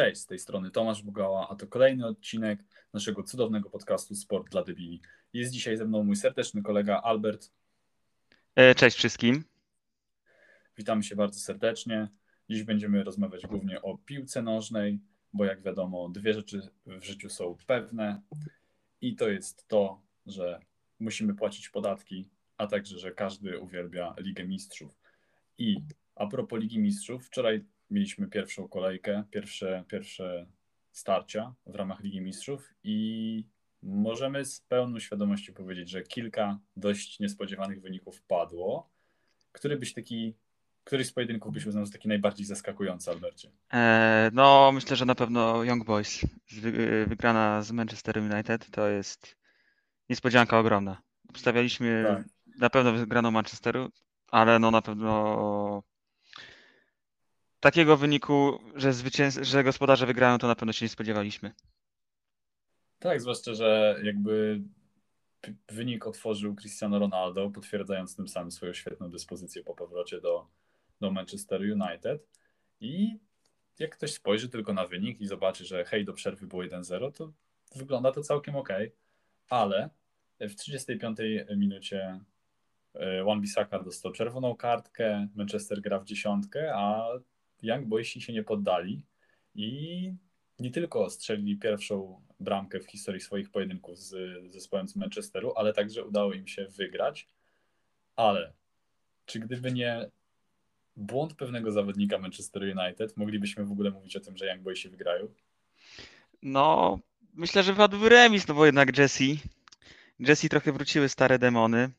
Cześć, z tej strony Tomasz Bugała, a to kolejny odcinek naszego cudownego podcastu Sport dla debili. Jest dzisiaj ze mną mój serdeczny kolega Albert. E, cześć wszystkim. Witamy się bardzo serdecznie. Dziś będziemy rozmawiać głównie o piłce nożnej, bo jak wiadomo, dwie rzeczy w życiu są pewne i to jest to, że musimy płacić podatki, a także, że każdy uwielbia Ligę Mistrzów. I a propos Ligi Mistrzów, wczoraj mieliśmy pierwszą kolejkę, pierwsze, pierwsze starcia w ramach Ligi Mistrzów i możemy z pełną świadomością powiedzieć, że kilka dość niespodziewanych wyników padło. Który byś taki, któryś z pojedynków byś uznał za taki najbardziej zaskakujący, Albercie? E, no, myślę, że na pewno Young Boys. Wygrana z Manchester United to jest niespodzianka ogromna. Obstawialiśmy tak. na pewno wygraną Manchesteru, ale no na pewno takiego wyniku, że, zwycięz- że gospodarze wygrają, to na pewno się nie spodziewaliśmy. Tak, zwłaszcza, że jakby wynik otworzył Cristiano Ronaldo, potwierdzając tym samym swoją świetną dyspozycję po powrocie do, do Manchester United. I jak ktoś spojrzy tylko na wynik i zobaczy, że hej, do przerwy było 1-0, to wygląda to całkiem ok. Ale w 35 minucie e, Wan Bissaka dostał czerwoną kartkę, Manchester gra w dziesiątkę, a Young Boysi się nie poddali i nie tylko strzelili pierwszą bramkę w historii swoich pojedynków z zespołem z Manchesteru, ale także udało im się wygrać. Ale czy gdyby nie błąd pewnego zawodnika Manchester United, moglibyśmy w ogóle mówić o tym, że Young Boysi wygrają? No, myślę, że padłby remis, no bo jednak Jesse, Jesse trochę wróciły stare demony.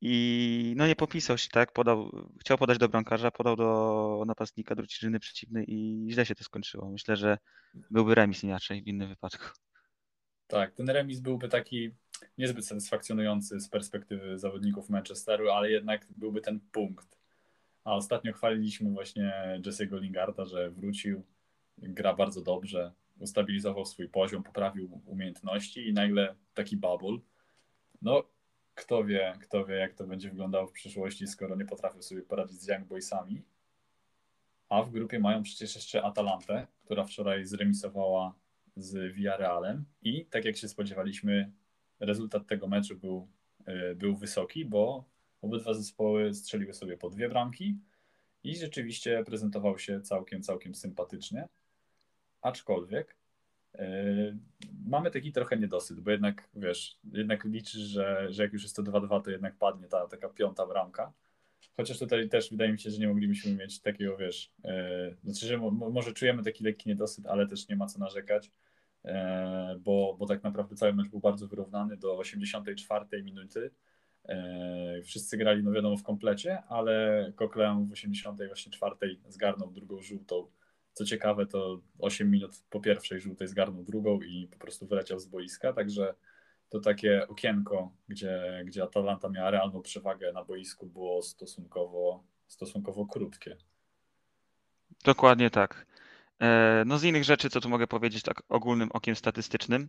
I no nie popisał się, tak? Podał, chciał podać do bramkarza, podał do napastnika drużyny przeciwnej i źle się to skończyło. Myślę, że byłby remis inaczej w innym wypadku. Tak, ten remis byłby taki niezbyt satysfakcjonujący z perspektywy zawodników Manchesteru, ale jednak byłby ten punkt. A ostatnio chwaliliśmy właśnie Jesse'ego Lingarda, że wrócił, gra bardzo dobrze, ustabilizował swój poziom, poprawił umiejętności i nagle taki bubble. No, kto wie, kto wie, jak to będzie wyglądało w przyszłości, skoro nie potrafią sobie poradzić z Young Boysami. A w grupie mają przecież jeszcze Atalantę, która wczoraj zremisowała z Villarrealem i tak jak się spodziewaliśmy, rezultat tego meczu był, e, był wysoki, bo obydwa zespoły strzeliły sobie po dwie bramki i rzeczywiście prezentował się całkiem, całkiem sympatycznie. Aczkolwiek mamy taki trochę niedosyt, bo jednak, wiesz, jednak liczysz, że, że jak już jest to 2-2, to jednak padnie ta taka piąta bramka. Chociaż tutaj też wydaje mi się, że nie moglibyśmy mieć takiego, wiesz, yy, znaczy, że może czujemy taki lekki niedosyt, ale też nie ma co narzekać, yy, bo, bo tak naprawdę cały mecz był bardzo wyrównany do 84 minuty. Wszyscy grali, no wiadomo, w komplecie, ale Coquelin w 84 zgarnął drugą żółtą co ciekawe, to 8 minut po pierwszej żółtej zgarnął drugą i po prostu wyleciał z boiska, także to takie okienko, gdzie, gdzie Atalanta miała realną przewagę na boisku, było stosunkowo, stosunkowo krótkie. Dokładnie tak. E, no z innych rzeczy, co tu mogę powiedzieć tak ogólnym okiem statystycznym,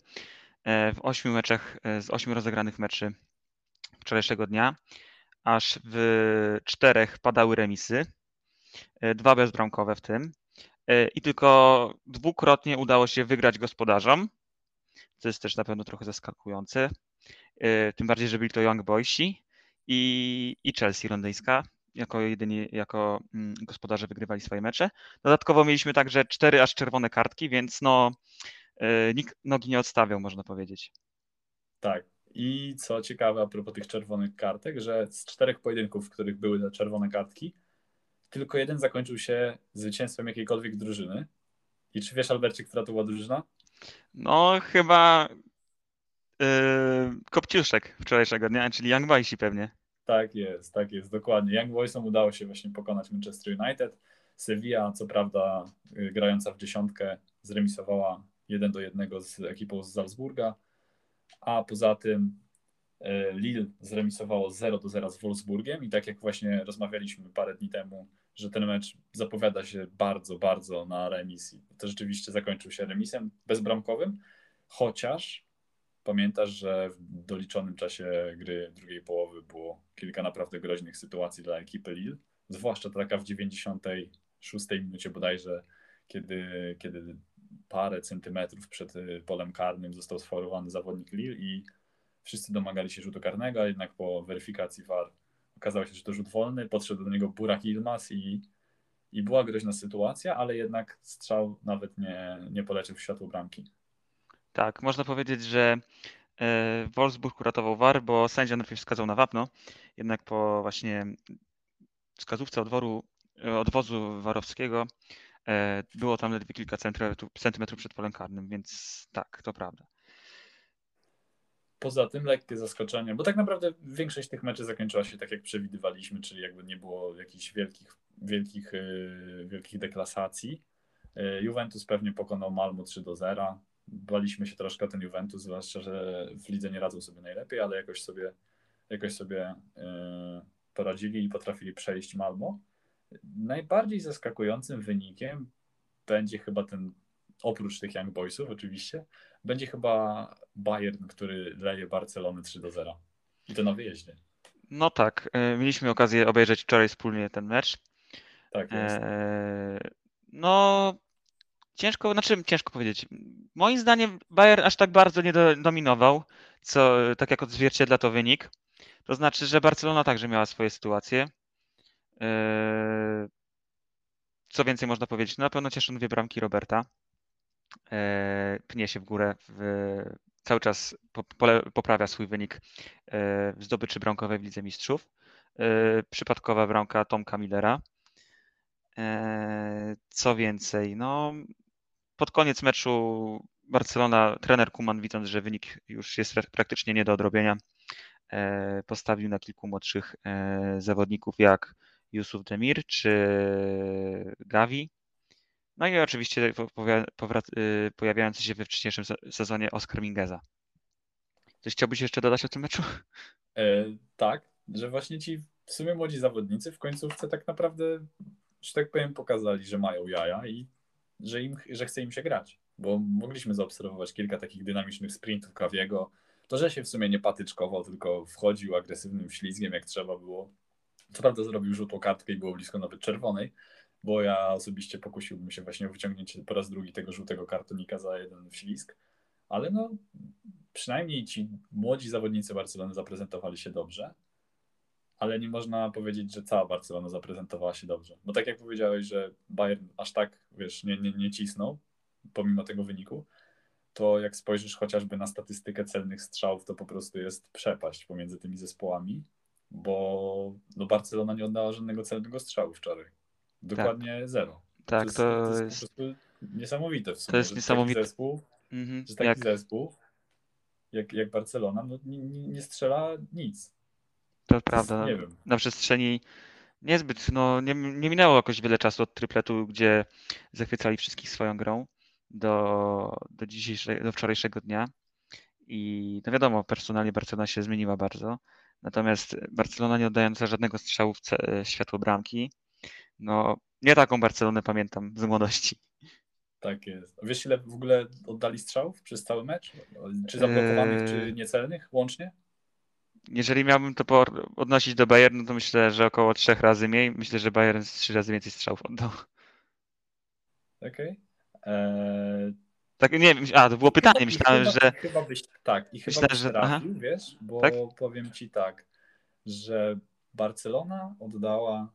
e, w ośmiu meczach, e, z ośmiu rozegranych meczy wczorajszego dnia, aż w czterech padały remisy, dwa bezbramkowe w tym. E, i tylko dwukrotnie udało się wygrać gospodarzom, co jest też na pewno trochę zaskakujące. E, tym bardziej, że byli to Young Boysi i, i Chelsea londyńska. Jako jedyni, jako mm, gospodarze wygrywali swoje mecze. Dodatkowo mieliśmy także cztery aż czerwone kartki, więc no, e, nikt nogi nie odstawiał, można powiedzieć. Tak. I co ciekawe, a propos tych czerwonych kartek, że z czterech pojedynków, w których były te czerwone kartki, tylko jeden zakończył się zwycięstwem jakiejkolwiek drużyny. I czy wiesz, Albercie, która to była drużyna? No, chyba yy, Kopciuszek wczorajszego dnia, czyli Young Boysi pewnie. Tak jest, tak jest, dokładnie. Young Boysom udało się właśnie pokonać Manchester United. Sevilla, co prawda, yy, grająca w dziesiątkę, zremisowała 1 do 1 z ekipą z Salzburga, a poza tym Lille zremisowało 0 do 0 z Wolfsburgiem i tak jak właśnie rozmawialiśmy parę dni temu, że ten mecz zapowiada się bardzo, bardzo na remis. To rzeczywiście zakończył się remisem bezbramkowym, chociaż pamiętasz, że w doliczonym czasie gry drugiej połowy było kilka naprawdę groźnych sytuacji dla ekipy Lille, zwłaszcza taka w 96 minucie bodajże, kiedy, kiedy parę centymetrów przed polem karnym został sfaulowany zawodnik Lille i wszyscy domagali się rzutu karnego, a jednak po weryfikacji VAR okazało się, że to rzut wolny, podszedł do niego Burak Ilmaz i, i była groźna sytuacja, ale jednak strzał nawet nie, nie poleciał w światło bramki. Tak, można powiedzieć, że e, Wolfsburg uratował VAR, bo sędzia najpierw wskazał na wapno, jednak po właśnie wskazówce odworu, odwozu warowskiego e, było tam ledwie kilka centymetrów przed polem karnym, więc tak, to prawda. Poza tym lekkie zaskoczenie, bo tak naprawdę większość tych meczów zakończyła się tak, jak przewidywaliśmy, czyli jakby nie było jakichś wielkich, wielkich, yy, wielkich deklasacji. Yy, Juventus pewnie pokonał Malmo 3 do 0. Baliśmy się troszkę ten Juventus, zwłaszcza, że w lidze nie radzą sobie najlepiej, ale jakoś sobie, jakoś sobie yy, poradzili i potrafili przejść Malmo. Najbardziej zaskakującym wynikiem będzie chyba ten, oprócz tych Young Boysów oczywiście, będzie chyba Bayern, który leje Barcelonę 3 do 0. I to na wyjeździe. No tak, e, mieliśmy okazję obejrzeć wczoraj wspólnie ten mecz. Tak jest. E, no, ciężko, znaczy ciężko powiedzieć. Moim zdaniem Bayern aż tak bardzo nie dominował, co tak jak odzwierciedla to wynik. To znaczy, że Barcelona także miała swoje sytuacje. E, co więcej można powiedzieć? No, na pewno cieszą dwie bramki Roberta. E, pnie się w górę, w, cały czas poprawia swój wynik e, w zdobyczy bramkowej w Lidze Mistrzów. Przypadkowa bramka Tomka Millera. Co więcej, no pod koniec meczu Barcelona, trener Kuman widząc, że wynik już jest praktycznie nie do odrobienia, postawił na kilku młodszych zawodników jak Yusuf Demir czy Gavi. No i oczywiście y, pojawiający się we wcześniejszym sezonie Oscar Mingeza. Coś chciałbyś jeszcze dodać o tym meczu? E, tak, że właśnie ci w sumie młodzi zawodnicy w końcówce tak naprawdę, że tak powiem, pokazali, że mają jaja i że, im, że chce im się grać. Bo mogliśmy zaobserwować kilka takich dynamicznych sprintów Kawiego. To, że się w sumie nie patyczkował, tylko wchodził agresywnym ślizgiem, jak trzeba było. Co prawda zrobił żółtą kartkę i było blisko nawet czerwonej, bo ja osobiście pokusiłbym się właśnie o wyciągnięcie po raz drugi tego żółtego kartonika za jeden ślizg, ale no przynajmniej ci młodzi zawodnicy Barcelony zaprezentowali się dobrze, ale nie można powiedzieć, że cała Barcelona zaprezentowała się dobrze, bo tak jak powiedziałeś, że Bayern aż tak, wiesz, nie, nie, nie cisnął pomimo tego wyniku, to jak spojrzysz chociażby na statystykę celnych strzałów, to po prostu jest przepaść pomiędzy tymi zespołami bo no Barcelona nie oddała żadnego celnego strzału wczoraj. Dokładnie tak. zero. Tak, to jest, to jest, to jest niesamowite w sumie. To jest niesamowite. Zespół, mhm. Że taki jak... zespół jak, jak Barcelona no, nie, nie strzela nic. To, to prawda. nie wiem. Na przestrzeni niezbyt, no nie, nie minęło jakoś wiele czasu od tripletu, gdzie zachwycali wszystkich swoją grą do, do dzisiejszego, do wczorajszego dnia. I no wiadomo, personalnie Barcelona się zmieniła bardzo. Natomiast Barcelona nie oddająca żadnego strzału w światło bramki. No, nie taką Barcelonę pamiętam z młodości. Tak jest. Wiesz, ile w ogóle oddali strzałów przez cały mecz? Czy zablokowanych, czy eee. niecelnych łącznie? Jeżeli miałbym to odnosić do Bayernu, to myślę, że około trzech razy mniej. Myślę, że Bayern trzy razy więcej strzałów oddał. Okej. Okay. Eee, tak, nie wiem, a to było pytanie, myślałem, chyba, że... Chyba byś, tak, i chyba myślałem, byś trafił, że... wiesz, bo tak? powiem ci tak, że Barcelona oddała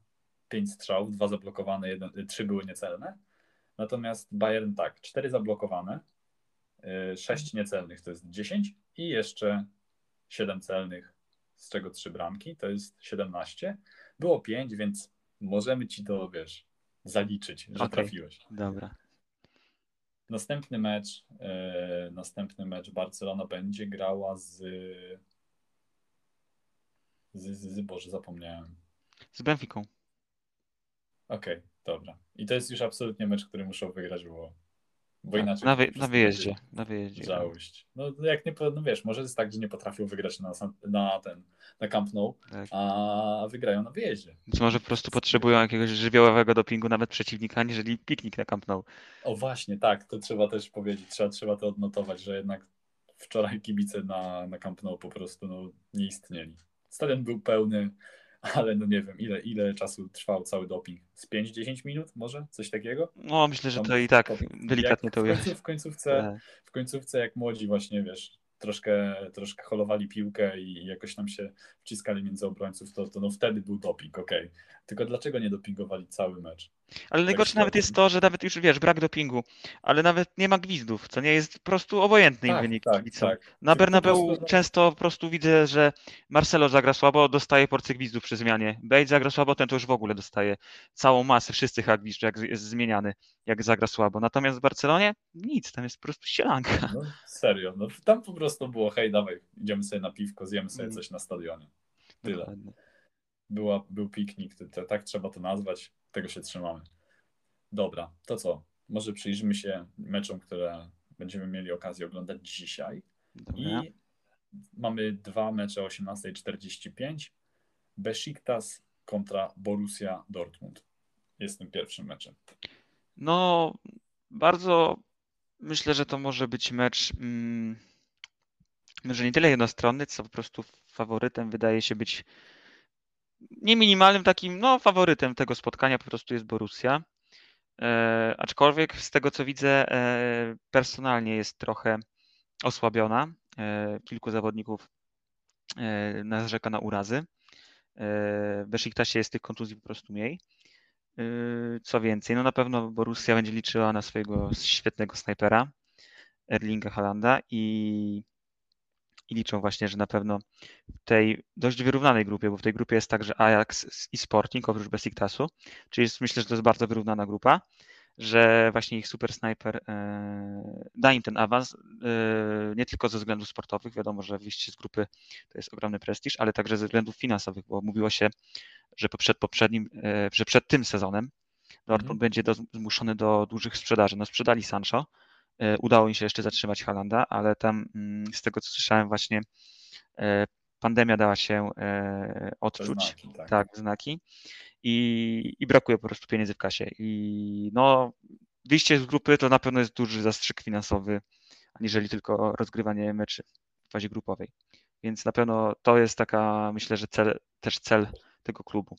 pięć strzałów, dwa zablokowane, jeden, trzy były niecelne, natomiast Bayern tak, cztery zablokowane, y, sześć niecelnych to jest dziesięć i jeszcze siedem celnych, z czego trzy bramki, to jest siedemnaście. Było pięć, więc możemy ci to, wiesz, zaliczyć, że okay. trafiłeś. Dobra. Następny mecz, e, następny mecz Barcelona będzie grała z, z, z, z Boże, zapomniałem. Z Benficą. Okej, okay, dobra. I to jest już absolutnie mecz, który muszą wygrać, bo bo inaczej. Na, wy, na wyjeździe. Na wyjeździe. Żałość. No jak nie, no wiesz, może jest tak, że nie potrafią wygrać na, na ten, na Camp Nou, tak. a wygrają na wyjeździe. Być może po prostu potrzebują jakiegoś żywiołowego dopingu nawet przeciwnika, aniżeli piknik na Camp Nou. O właśnie, tak, to trzeba też powiedzieć, trzeba, trzeba to odnotować, że jednak wczoraj kibice na, na Camp Nou po prostu no, nie istnieli. Stadion był pełny, ale no nie wiem, ile, ile czasu trwał cały doping? Z 5-10 minut może? Coś takiego? No myślę, że to i tak delikatnie to ujęło. W końcówce, tak. w końcówce jak młodzi właśnie, wiesz, troszkę, troszkę holowali piłkę i jakoś tam się wciskali między obrońców, to, to no wtedy był doping, okej. Okay. Tylko dlaczego nie dopingowali cały mecz? Ale tak najgorsze nawet jest to, że nawet już wiesz, brak dopingu, ale nawet nie ma gwizdów, co nie jest po prostu obojętny tak, im wynik tak, tak. Na Bernabeu prostu... często po prostu widzę, że Marcelo zagra słabo, dostaje porcję gwizdów przy zmianie. Bale zagra słabo, ten to już w ogóle dostaje całą masę, wszyscy gwizd, jak jest zmieniany, jak zagra słabo. Natomiast w Barcelonie nic, tam jest po prostu sielanka. No, serio, no tam po prostu było hej, dawaj, idziemy sobie na piwko, zjemy sobie mm. coś na stadionie. Tyle. Dokładnie. Była, był piknik, tak trzeba to nazwać, tego się trzymamy. Dobra, to co? Może przyjrzymy się meczom, które będziemy mieli okazję oglądać dzisiaj. Dobra. I mamy dwa mecze o 18.45. Besiktas kontra Borussia Dortmund. Jest tym pierwszym meczem. No, bardzo myślę, że to może być mecz mm, może nie tyle jednostronny, co po prostu faworytem wydaje się być nie minimalnym takim, no faworytem tego spotkania po prostu jest Borussia. E, aczkolwiek z tego co widzę, e, personalnie jest trochę osłabiona. E, kilku zawodników e, narzeka na urazy. E, w Besiktasie jest tych kontuzji po prostu mniej. E, co więcej, no na pewno Borussia będzie liczyła na swojego świetnego snajpera, Erlinga Halanda i i liczą właśnie, że na pewno w tej dość wyrównanej grupie, bo w tej grupie jest także Ajax i Sporting oprócz Besiktasu, czyli jest, myślę, że to jest bardzo wyrównana grupa, że właśnie ich super snajper e, da im ten awans, e, nie tylko ze względów sportowych, wiadomo, że wyjście z grupy to jest ogromny prestiż, ale także ze względów finansowych, bo mówiło się, że przed poprzednim, e, że przed tym sezonem Dortmund mm. będzie do, zmuszony do dużych sprzedaży. No sprzedali Sancho, udało im się jeszcze zatrzymać Halanda, ale tam mm, z tego co słyszałem właśnie e, pandemia dała się e, odczuć, znaki, tak. tak. znaki i, i brakuje po prostu pieniędzy w kasie i no wyjście z grupy to na pewno jest duży zastrzyk finansowy, aniżeli tylko rozgrywanie meczy w fazie grupowej. Więc na pewno to jest taka, myślę, że cel, też cel tego klubu.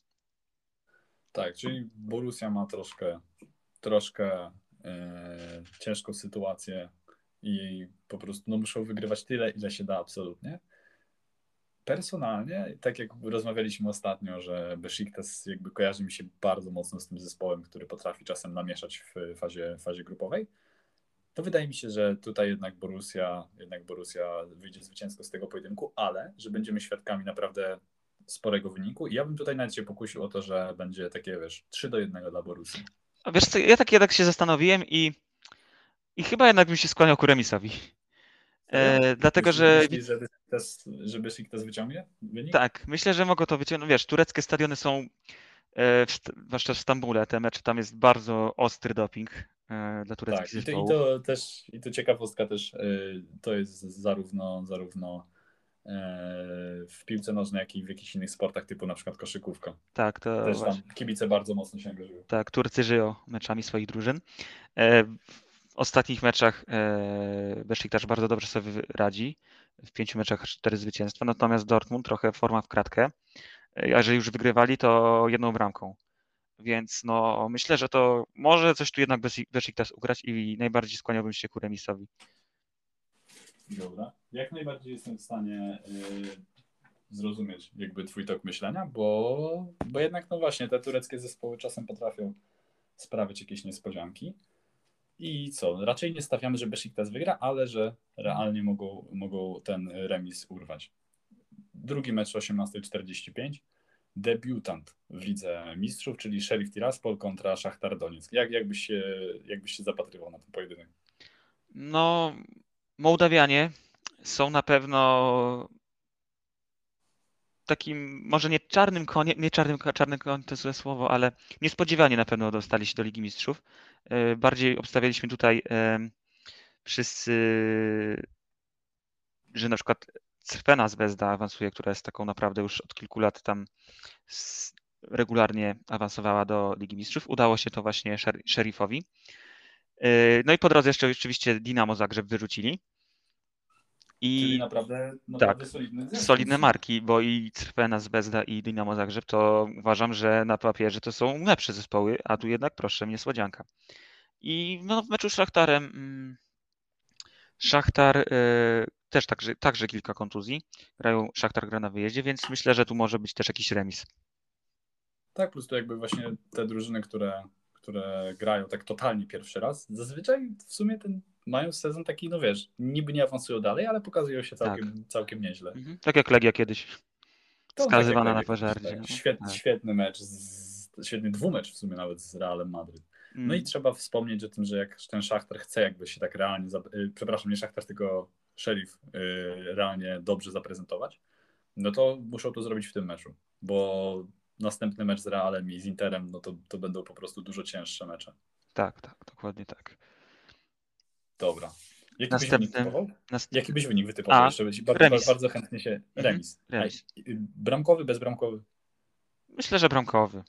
Tak, czyli Borussia ma troszkę, troszkę e, ciężką sytuację i po prostu no, muszą wygrywać tyle, ile się da absolutnie. Personalnie, tak jak rozmawialiśmy ostatnio, że Besiktas jakby kojarzy mi się bardzo mocno z tym zespołem, który potrafi czasem namieszać w fazie, fazie grupowej, to wydaje mi się, że tutaj jednak Borussia, jednak Borussia wyjdzie zwycięsko z tego pojedynku, ale że będziemy świadkami naprawdę sporego wyniku i ja bym tutaj nawet się pokusił o to, że będzie takie, wiesz, 3 do 1 dla Borussii. Wiesz co, ja tak jednak się zastanowiłem i, i chyba jednak bym się skłaniał ku remisowi. E, dlatego, że... Myślisz, że Besiktas wyciągnie wynik? Tak, myślę, że mogą to wyciągnąć. Wiesz, tureckie stadiony są, e, w, zwłaszcza w Stambule, te mecze, tam jest bardzo ostry doping e, dla tureckich tak. I to, i to też, i to ciekawostka też, e, to jest zarówno, zarówno w piłce nożnej, jak i w jakichś innych sportach, typu na przykład koszykówka. Tak, to Też tam kibice bardzo mocno się angażują. Tak, Turcy żyją meczami swoich drużyn. E, w ostatnich meczach e, Besiktas bardzo dobrze sobie radzi. W pięciu meczach cztery zwycięstwa, natomiast Dortmund trochę forma w kratkę. E, a jeżeli już wygrywali, to jedną bramką. Więc no, myślę, że to może coś tu jednak Besiktas ugrać i najbardziej skłaniałbym się ku remisowi. Dobra. Jak najbardziej jestem w stanie y, zrozumieć jakby twój tok myślenia, bo, bo jednak no właśnie te tureckie zespoły czasem potrafią sprawić jakieś niespodzianki. I co? Raczej nie stawiamy, że Besiktas wygra, ale że realnie mogą, mogą ten remis urwać. Drugi mecz 18.45. Debiutant w Lidze Mistrzów, czyli Sheriff Tiraspol kontra Szachtar Donieck. Jak, jakbyś, się, jakbyś się zapatrywał na ten pojedynek? No, Mołdawianie są na pewno takim, może nie czarnym koniem, nie czarnym, czarnym koniem to złe słowo, ale niespodziewanie na pewno dostali się do Ligi Mistrzów. E, bardziej obstawialiśmy tutaj wszyscy, że na przykład Crvena Zvezda awansuje, która jest taką naprawdę już od kilku lat tam regularnie awansowała do Ligi Mistrzów. Udało się to właśnie Szerifowi. E, no i po drodze jeszcze oczywiście Dinamo Zagrzeb wyrzucili. I Czyli naprawdę, naprawdę tak, solidny solidne marki, bo i Crvena Zvezda i Dynamo Zagrzeb to uważam, że na papierze to są lepsze zespoły, a tu jednak proszę mnie słodzianka. I no, w meczu z Szachtarem mm, Szachtar y, też także, także kilka kontuzji. Grają, Szachtar gra na wyjeździe, więc myślę, że tu może być też jakiś remis. Tak, plus to jakby właśnie te drużyny, które, które grają tak totalnie pierwszy raz, zazwyczaj w sumie ten mają sezon taki, no wiesz, niby nie awansują dalej, ale pokazują się całkiem, tak. całkiem nieźle. Mhm. Tak jak Legia kiedyś. To tak Skazywana tak na pożarcie. Tak. No. Świet, tak. Świetny mecz, z, świetny dwumecz w sumie nawet z Realem Madryt. No i mm. trzeba wspomnieć o tym, że jak ten Szachtar chce jakby się tak realnie, y, przepraszam, nie Szachtar, tylko Sheriff y, realnie dobrze zaprezentować, no to muszą to zrobić w tym meczu, bo następny mecz z Realem i z Interem, no to, to będą po prostu dużo cięższe mecze. Tak, tak, dokładnie tak. Dobra. Jaki Następnym... byś wynik wytypował? Nast... Jaki byś wynik wytypował? A, Jeszcze bardzo, bardzo chętnie się... Remis. remis. A, bramkowy, bezbramkowy? Myślę, że bramkowy.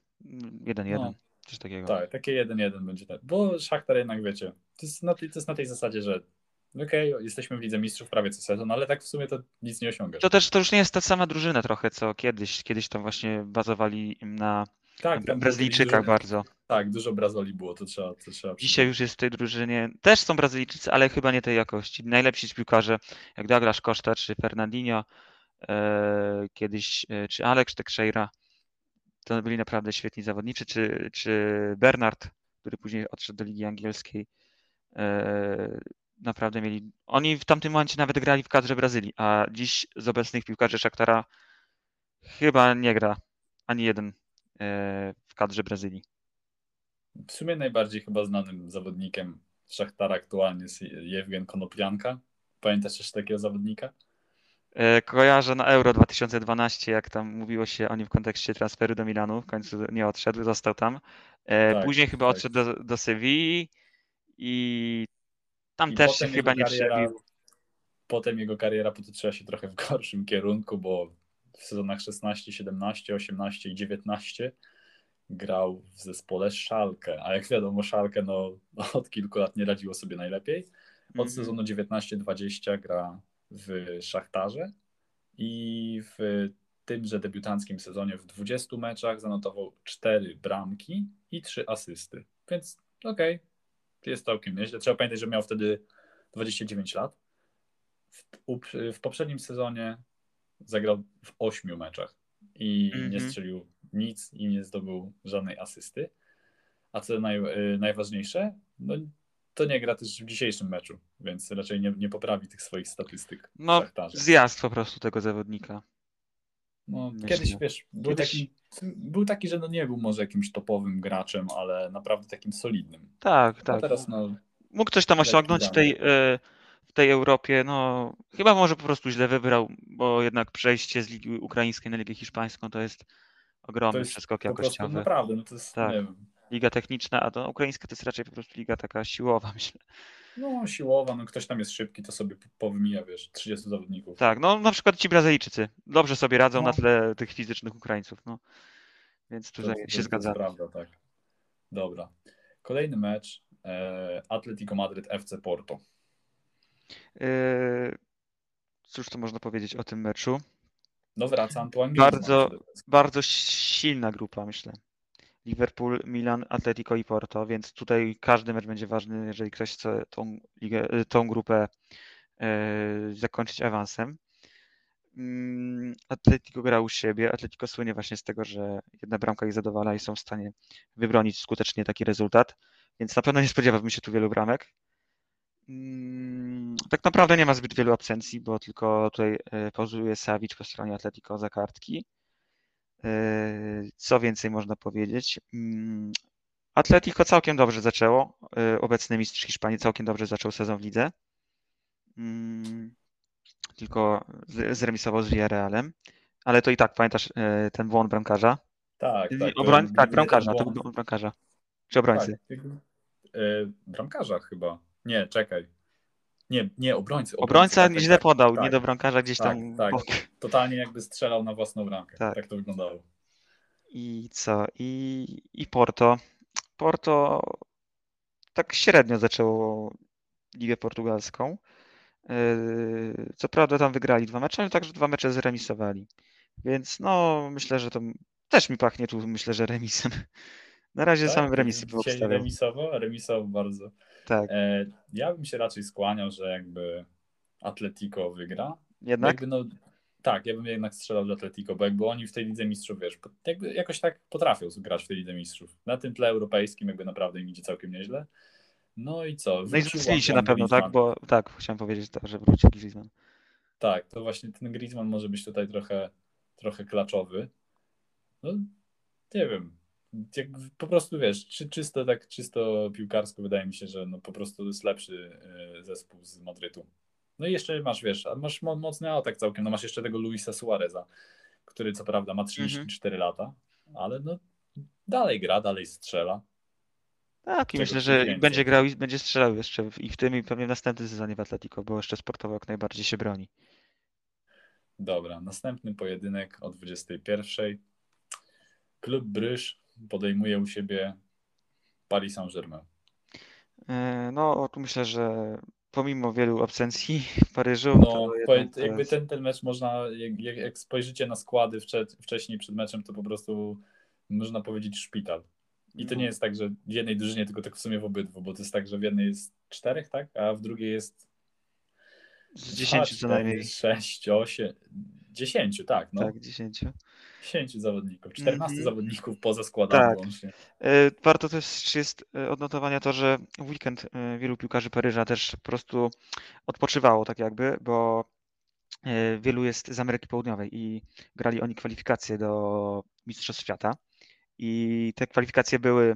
1-1. No. Coś takiego. Tak, takie 1-1 będzie tak. Bo Szachtar jednak wiecie, to jest na to jest na tej zasadzie, że okej, okay, jesteśmy w Lidze Mistrzów prawie co sezon, ale tak w sumie to nic nie osiągasz. To też to już nie jest ta sama drużyna trochę, co kiedyś. Kiedyś tam właśnie bazowali na tak, Brazylijczykach dużo, bardzo. Tak, dużo Brazoli było, to trzeba, to trzeba Dzisiaj już jest w tej drużynie, też są Brazylijczycy, ale chyba nie tej jakości. Najlepsi piłkarze, jak Douglas Costa czy Fernandinho, e, kiedyś, e, czy Alex Teixeira, to byli naprawdę świetni zawodnicy, czy, czy Bernard, który później odszedł do Ligi Angielskiej. E, naprawdę mieli. Oni w tamtym momencie nawet grali w kadrze Brazylii, a dziś z obecnych piłkarzy Szaktara chyba nie gra ani jeden e, w kadrze Brazylii. W sumie najbardziej chyba znanym zawodnikiem Szachtara aktualnie jest Jewgen Konoplianka. Pamiętasz jeszcze takiego zawodnika? E, kojarzę na Euro 2012, jak tam mówiło się o nim w kontekście transferu do Milanu. W końcu nie odszedł, został tam. E, tak, Później chyba tak. odszedł do, do Sewilli i tam I też się chyba nie przebił. Potem jego kariera potoczyła się trochę w gorszym kierunku, bo w sezonach 16, 17, 18 i 19 grał w zespole Szalkę, a jak wiadomo Szalkę no, od kilku lat nie radziło sobie najlepiej. Od -hmm. sezonu 19-20 gra w Szachtarze i w tymże debiutanckim sezonie w 20 meczach zanotował 4 bramki i 3 asysty. Więc okej, okay, jest całkiem nieźle. Trzeba pamiętać, że miał wtedy 29 lat. W, w poprzednim sezonie zagrał w 8 meczach i mm -hmm. nie strzelił nic i nie zdobył żadnej asysty. A co naj, y, najważniejsze, no to nie gra też w dzisiejszym meczu, więc raczej nie, nie poprawi tych swoich statystyk. No, zjazd po prostu tego zawodnika. No, kiedyś, wiesz, był, kiedyś... Taki, był taki, że no nie był może jakimś topowym graczem, ale naprawdę takim solidnym. Tak, tak. A teraz no... Mógł coś tam osiągnąć w tej, e, w tej Europie, no chyba może po prostu źle wybrał, bo jednak przejście z Ligi Ukraińskiej na Ligę Hiszpańską to jest ogromny to jest przeskok jakościowy. Naprawdę, no to jest, tak. nie wiem, liga techniczna, a to ukraińska to jest raczej po prostu liga taka siłowa, myślę. No, siłowa, no ktoś tam jest szybki, to sobie powymija, wiesz, 30 zawodników. Tak, no na przykład ci Brazylijczycy dobrze sobie radzą no. na tle tych fizycznych Ukraińców, no. Więc tutaj to, się zgadza. To prawda, tak. Dobra. Kolejny mecz, e, Atletico Madryt FC Porto. E, cóż to można powiedzieć o tym meczu? No wraca Antoine Bardzo, bardzo silna grupa, myślę. Liverpool, Milan, Atletico i Porto, więc tutaj każdy mecz będzie ważny, jeżeli ktoś chce tą, ligę, tą grupę e, zakończyć awansem. Mm, Atletico gra u siebie. Atletico słynie właśnie z tego, że jedna bramka ich zadowala i są w stanie wybronić skutecznie taki rezultat, więc na pewno nie spodziewałbym się tu wielu bramek. Mm, tak naprawdę nie ma zbyt wielu absencji, bo tylko tutaj e, pozuje Savic po stronie Atletico za kartki. Yy, co więcej można powiedzieć? Mm, Atletico całkiem dobrze zaczęło. Yy, obecny mistrz Hiszpanii całkiem dobrze zaczął sezon w lidze. Mm, tylko zremisował z Villarrealem. Ale to i tak, pamiętasz yy, ten błąd bramkarza? Tak, tak. Obroń... Tak, bramkarza, to był bramkarza. Czy obrońcy? Tak, bramkarza chyba. Nie, czekaj. Nie, nie, obrońcy. Obrońca tak, źle tak, podał, tak, nie do bramkarza gdzieś tak, tam. Tak, totalnie jakby strzelał na własną bramkę. Tak. tak to wyglądało. I co? I, I Porto. Porto tak średnio zaczęło Ligę Portugalską. Co prawda tam wygrali dwa mecze, ale także dwa mecze zremisowali. Więc no, myślę, że to też mi pachnie tu, myślę, że remisem. Na razie tak? samym remisy obstawiał. Remisowo? Remisowo bardzo. Tak. E, ja bym się raczej skłaniał, że jakby Atletico wygra. Jednak? Jakby no, tak, ja bym jednak strzelał do Atletico, bo jakby oni w tej Lidze Mistrzów, wiesz, jakby jakoś tak potrafią grać w tej Lidze Mistrzów. Na tym tle europejskim jakby naprawdę im idzie całkiem nieźle. No i co? No i wrócili się na pewno, Griezmann. tak? Bo tak, chciałem powiedzieć, to, że wróci Griezmann. Tak, to właśnie ten Griezmann może być tutaj trochę, trochę klaczowy. No, nie wiem. Jak po prostu wiesz, czy, czysto tak czysto piłkarsko wydaje mi się, że no po prostu jest lepszy e, zespół z Madrytu. No i jeszcze masz, wiesz, masz mocny atak całkiem, no masz jeszcze tego Luisa Suareza, który co prawda ma 34 mhm. lata, ale no dalej gra, dalej strzela. Tak, i myślę, że więcej. będzie grał i będzie strzelał jeszcze i w tym i pewnie w następnym sezonie w Atletico, bo jeszcze sportowo jak najbardziej się broni. Dobra, następny pojedynek o 21. Klub Bryż podejmuje u siebie Paris Saint-Germain. E, no, tu myślę, że pomimo wielu absencji w Paryżu. No, jakby ten, ten mecz można, jak, jak spojrzycie na składy wcze, wcześniej przed meczem, to po prostu można powiedzieć szpital. I to no. nie jest tak, że w jednej drużynie, tylko tak w sumie w obydwu, bo to jest tak, że w jednej jest czterech, tak? A w drugiej jest z dziesięciu co najmniej. Sześć, osiem, dziesięciu, tak. No. Tak, dziesięciu. 10 zawodników, 14 mm -hmm. zawodników poza składami tak. łącznie. E, warto też jest e, odnotowania to, że w weekend e, wielu piłkarzy Paryża też po prostu odpoczywało tak jakby, bo wielu jest z Ameryki Południowej i grali oni kwalifikacje do Mistrzostw Świata i te kwalifikacje były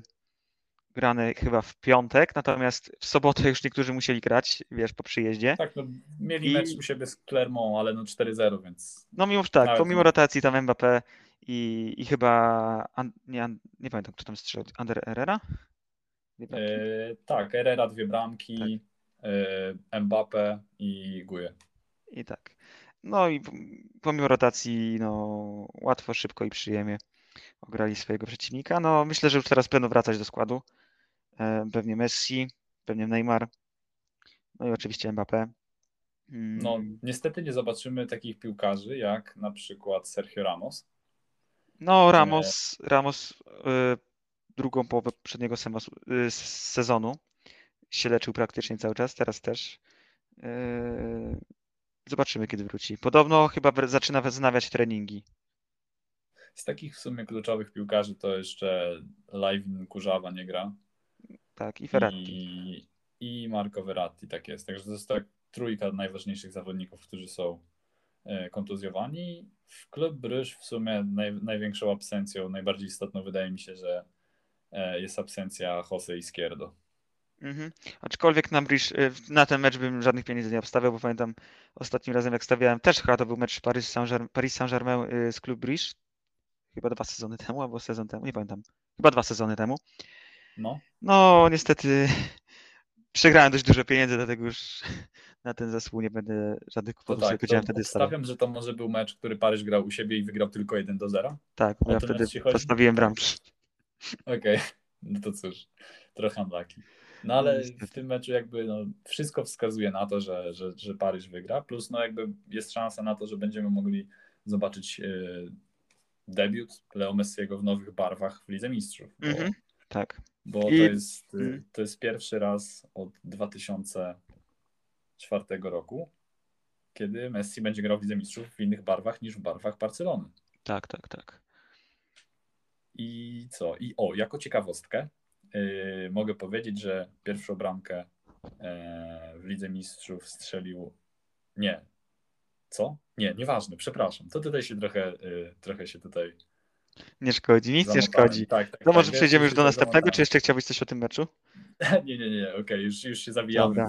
grane chyba w piątek, natomiast w sobotę już niektórzy musieli grać, wiesz, po przyjeździe. Tak, no, mieli I... mecz u siebie z Clermont, ale no 4-0, więc... No mimo tak, pomimo rotacji tam Mbappé i, i chyba, nie, nie pamiętam kto tam strzelił, Ander Herrera? E, tak, Herrera dwie bramki, tak. e, Mbappé i Guje. I tak. No i pomimo rotacji, no łatwo, szybko i przyjemnie ograli swojego przeciwnika. No myślę, że już teraz będą wracać do składu. E, pewnie Messi, pewnie Neymar, no i oczywiście Mbappé. No, mm. niestety nie zobaczymy takich piłkarzy jak na przykład Sergio Ramos. No, Ramos, Ramos y, drugą połowę przedniego y, sezonu się leczył praktycznie cały czas, teraz też. Zobaczymy, kiedy wróci. Podobno chyba zaczyna wznawiać treningi. Z takich w sumie kluczowych piłkarzy to jeszcze Live Kurzawa nie gra. Tak, i Ferrati. I, i Marco Verratti, tak jest. Także to jest tak trójka najważniejszych zawodników, którzy są e, kontuzjowani. W klub Bryż w sumie naj, największą absencją, najbardziej istotną wydaje mi się, że e, jest absencja Jose Izquierdo. Mhm. Aczkolwiek na, Bridge, e, na ten mecz bym żadnych pieniędzy nie obstawiał, bo pamiętam ostatnim razem jak stawiałem, też chyba to był mecz Paris Saint-Germain, Saint-Germain z klub Bridge, chyba dwa sezony temu, albo sezon temu, nie pamiętam, chyba dwa sezony temu. No. No, niestety przegrałem dość dużo pieniędzy, dlatego już na ten zespół nie będę żadnych kłopotów tak, sobie wtedy stawiam, że to może był mecz, który Paryż grał u siebie i wygrał tylko 1 do 0. Tak, bo ja wtedy postawiłem bramki. Okej, okay. no to cóż, trochę unlucky. No ale w tym meczu jakby no, wszystko wskazuje na to, że, że, że Paryż wygra, plus no jakby jest szansa na to, że będziemy mogli zobaczyć e, debiut Leo Messiego w nowych barwach w Lidze Mistrzów. Mm -hmm. Tak. Bo I... to, jest, mm. to jest pierwszy raz od 2004 roku, kiedy Messi będzie grał w Lidze Mistrzów w innych barwach niż w barwach Barcelony. Tak, tak, tak. I co? I o, jako ciekawostkę yy, mogę powiedzieć, że pierwszą bramkę yy, w Lidze Mistrzów strzelił. Nie. Co? Nie, nieważne, przepraszam. To tutaj się trochę, yy, trochę się tutaj. Nie szkodzi, nic nie szkodzi. Tak, tak, no może przejdziemy już do następnego, czy jeszcze chciałbyś coś o tym meczu? nie, nie, nie, okej, okay, już, już się zawijamy,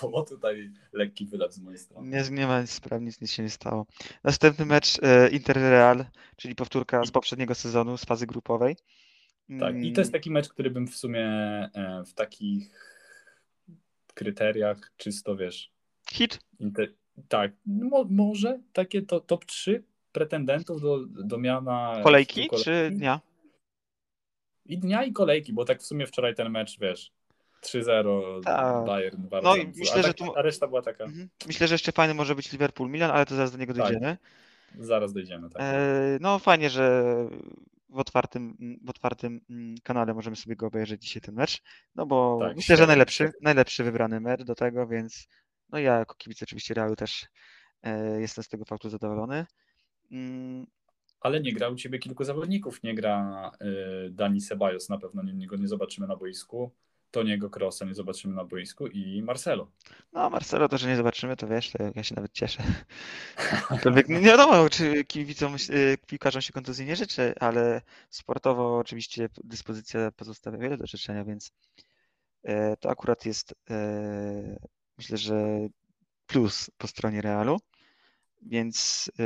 bo, bo tutaj lekki wylew z mojej strony. Nie, nie ma spraw, nic, nic się nie stało. Następny mecz e, Inter-Real, czyli powtórka z poprzedniego sezonu, z fazy grupowej. Tak, i to jest taki mecz, który bym w sumie e, w takich kryteriach czysto, wiesz... Hit? Inter... Tak, mo może takie to, top 3 pretendentów do, do miana... Kolejki, kolejki czy dnia? I dnia i kolejki, bo tak w sumie wczoraj ten mecz, wiesz, 3-0 Tak. Bayern bardzo. No i myślę, a, że tak, tu- a reszta była taka. Mhm. Myślę, że jeszcze fajny może być Liverpool Milan, ale to zaraz do niego Tak. dojdziemy. Zaraz dojdziemy. Tak. E, No fajnie, że w otwartym, w otwartym mm, kanale możemy sobie go obejrzeć dzisiaj ten mecz. No bo Tak, myślę, że najlepszy, najlepszy wybrany mecz do tego, więc no ja jako kibic oczywiście Realu też e, jestem z tego faktu zadowolony. Mm, Ale nie gra u ciebie kilku zawodników. Nie gra y, Dani Ceballos, na pewno nie, go nie zobaczymy na boisku. Toniego Krosa nie zobaczymy na boisku i Marcelo. No Marcelo to, że nie zobaczymy, to wiesz, to ja się nawet cieszę. Nie wiadomo, czy kibicom, y, piłkarzom się kontuzji nie życzy, ale sportowo oczywiście dyspozycja pozostawia wiele do życzenia, więc e, to akurat jest myślę, że plus po stronie Realu. Więc e,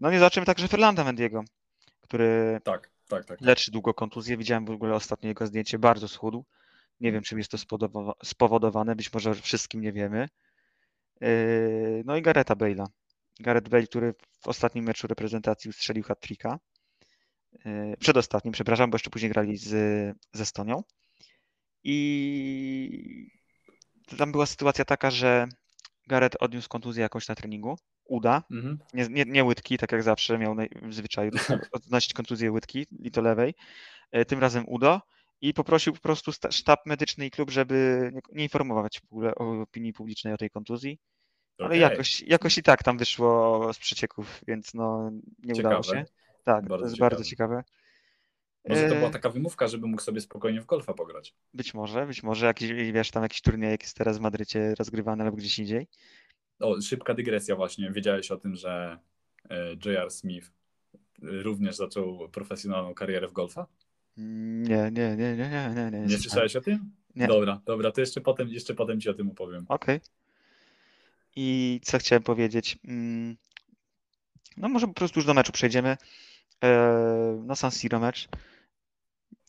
no nie zobaczymy także Fernanda Mendiego, który Tak, tak, tak. leczy długo kontuzję. Widziałem w ogóle ostatnio jego zdjęcie, bardzo schudł. Nie wiem, czym jest to spowodowane, być może wszystkim nie wiemy. Yy, No i Gareta Bale'a. Gareth Bale, który w ostatnim meczu reprezentacji strzelił hat-tricka. Yy, Przedostatnim, przepraszam, bo jeszcze później grali z, z Estonią. I tam była sytuacja taka, że Gareth odniósł kontuzję jakąś na treningu, uda, Mhm. nie, nie, nie łydki, tak jak zawsze miał w zwyczaju odnosić kontuzję łydki i to lewej, e, tym razem udo i poprosił po prostu sztab medyczny i klub, żeby nie, informować w ogóle o opinii publicznej o tej kontuzji, ale Okej. jakoś, jakoś i tak tam wyszło z przecieków, więc no nie udało Ciekawe. się. Tak, Bardzo to jest bardzo ciekawe. Może to była E, taka wymówka, żeby mógł sobie spokojnie w golfa pograć. Być może, być może jakiś, wiesz, tam jakiś turniej jest teraz w Madrycie rozgrywany albo gdzieś indziej. O, szybka dygresja właśnie. Wiedziałeś o tym, że e, J.R. Smith również zaczął profesjonalną karierę w golfa? Nie, nie, nie, nie, nie, nie, nie. Nie słyszałeś o tym? Nie. Dobra, dobra, to jeszcze potem, jeszcze potem ci o tym opowiem. Okej. I co chciałem powiedzieć? Mm, No może po prostu już do meczu przejdziemy. E, Na San Siro mecz.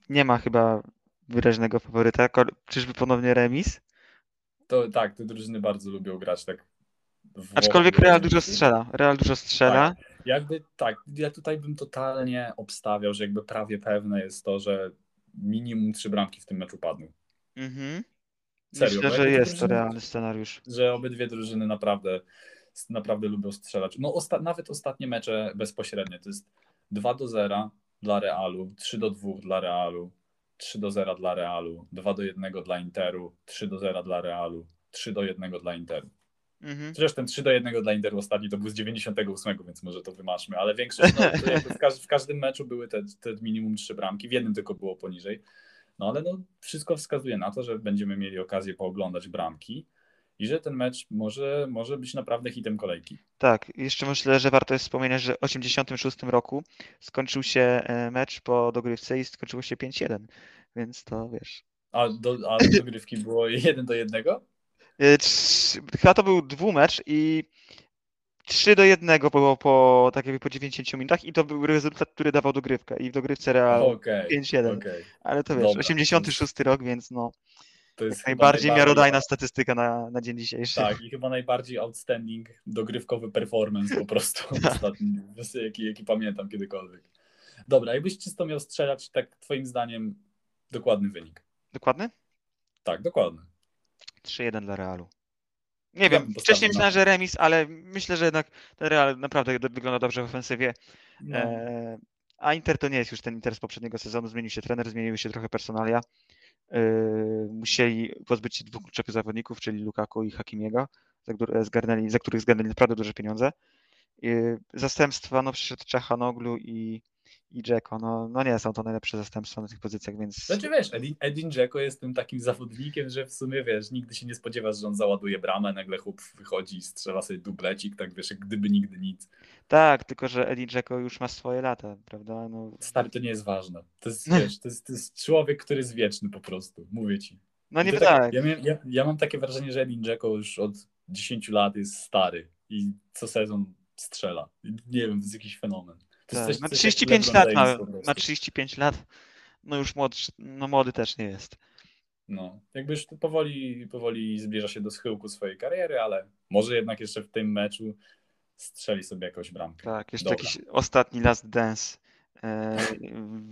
Nie ma chyba wyraźnego faworyta. Czyżby ponownie remis? To tak, te drużyny bardzo lubią grać tak. Aczkolwiek Real dużo strzela. Real dużo strzela. Jakby tak, ja tutaj bym totalnie obstawiał, że jakby prawie pewne jest to, że minimum trzy bramki w tym meczu padną. Mhm. Serio, Myślę, że jest to realny scenariusz. że obydwie drużyny naprawdę, naprawdę lubią strzelać. No osta- nawet ostatnie mecze bezpośrednie to jest 2 do 0 dla Realu, 3 do 2 dla Realu, 3 do 0 dla Realu, 2 do 1 dla Interu, 3 do 0 dla Realu, 3 do 1 dla Interu. Mhm. Chociaż ten 3 do 1 dla Interu ostatni to był z 98, więc może to wymaszmy, ale większość, no, w, każ- w każdym meczu były te, te minimum 3 bramki, w jednym tylko było poniżej. No ale no, wszystko wskazuje na to, że będziemy mieli okazję pooglądać bramki i że ten mecz może, może być naprawdę hitem kolejki. Tak, jeszcze myślę, że warto jest wspomnieć, że w 86 roku skończył się e, mecz po dogrywce i skończyło się 5-1, więc to wiesz. A do, a do dogrywki było 1 do 1? Chyba to był dwumecz i 3 do 1 było po, tak jakby po 90 minutach i to był rezultat, który dawał dogrywkę i w dogrywce Real Okej, 5-1. okej. Ale to wiesz, Dobra. 86 rok, więc no To jest najbardziej najbardziej- miarodajna statystyka na, na dzień dzisiejszy. Tak, i chyba najbardziej outstanding dogrywkowy performance po prostu ostatni, jaki, jaki pamiętam kiedykolwiek. Dobra, jakbyś czysto miał strzelać, tak twoim zdaniem dokładny wynik. Dokładny? Tak, dokładny. 3-1 dla Realu. Nie wiem, wcześniej myślałem, że remis, ale myślę, że jednak ten Real naprawdę wygląda dobrze w ofensywie. No, E, a Inter to nie jest już ten Inter z poprzedniego sezonu. Zmienił się trener, zmieniły się trochę personalia. E, musieli pozbyć się dwóch kluczowych zawodników, czyli Lukaku i Hakimiego, za, które zgarnęli, za których zgarnęli naprawdę duże pieniądze. E, zastępstwa, no przyszedł Czachanoglu i, i Dzeko. No, no nie są to najlepsze zastępstwa na tych pozycjach, więc Znaczy wiesz, Edin, Edin Dzeko jest tym takim zawodnikiem, że w sumie wiesz, nigdy się nie spodziewasz, że on załaduje bramę, nagle chłop wychodzi i strzela sobie dublecik, tak wiesz, jak gdyby nigdy nic. tak, tylko że Edin Dzeko już ma swoje lata, prawda? No, Stary, to nie jest ważne. To jest, wiesz, to jest, to jest człowiek, który jest wieczny po prostu, mówię ci. no nie to tak. Ja, ja, ja mam takie wrażenie, że Edin Dzeko już od 10 lat jest stary i co sezon strzela. Nie wiem, to jest jakiś fenomen. Tak. coś, Ma coś 35 jak lat, ma, James po prostu. ma 35 lat. No już młodszy, no młody też nie jest. No, jakby już powoli, powoli zbliża się do schyłku swojej kariery, ale może jednak jeszcze w tym meczu strzeli sobie jakąś bramkę. Tak, jeszcze Dobra. jakiś ostatni last dance E,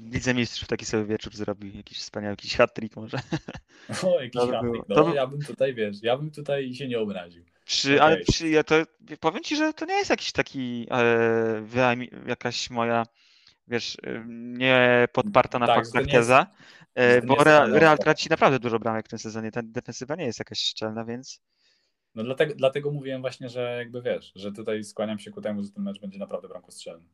w Lidze Mistrzów taki sobie wieczór zrobił, jakiś wspaniały, jakiś hat-trick może. O, jakiś To by hat było- No, ja bym tutaj, wiesz, ja bym tutaj się nie obraził. Przy, ale Okej. przy, ja to powiem ci, że to nie jest jakiś taki e, jakaś moja, wiesz, e, nie podparta na Tak, faktach że jest- teza, e, że bo Real, Real norma. traci naprawdę dużo bramek w tym sezonie. Ta defensywa nie jest jakaś szczelna, więc No dlatego, dlatego mówiłem właśnie, że jakby wiesz, że tutaj skłaniam się ku temu, że ten mecz będzie naprawdę bramkostrzelny.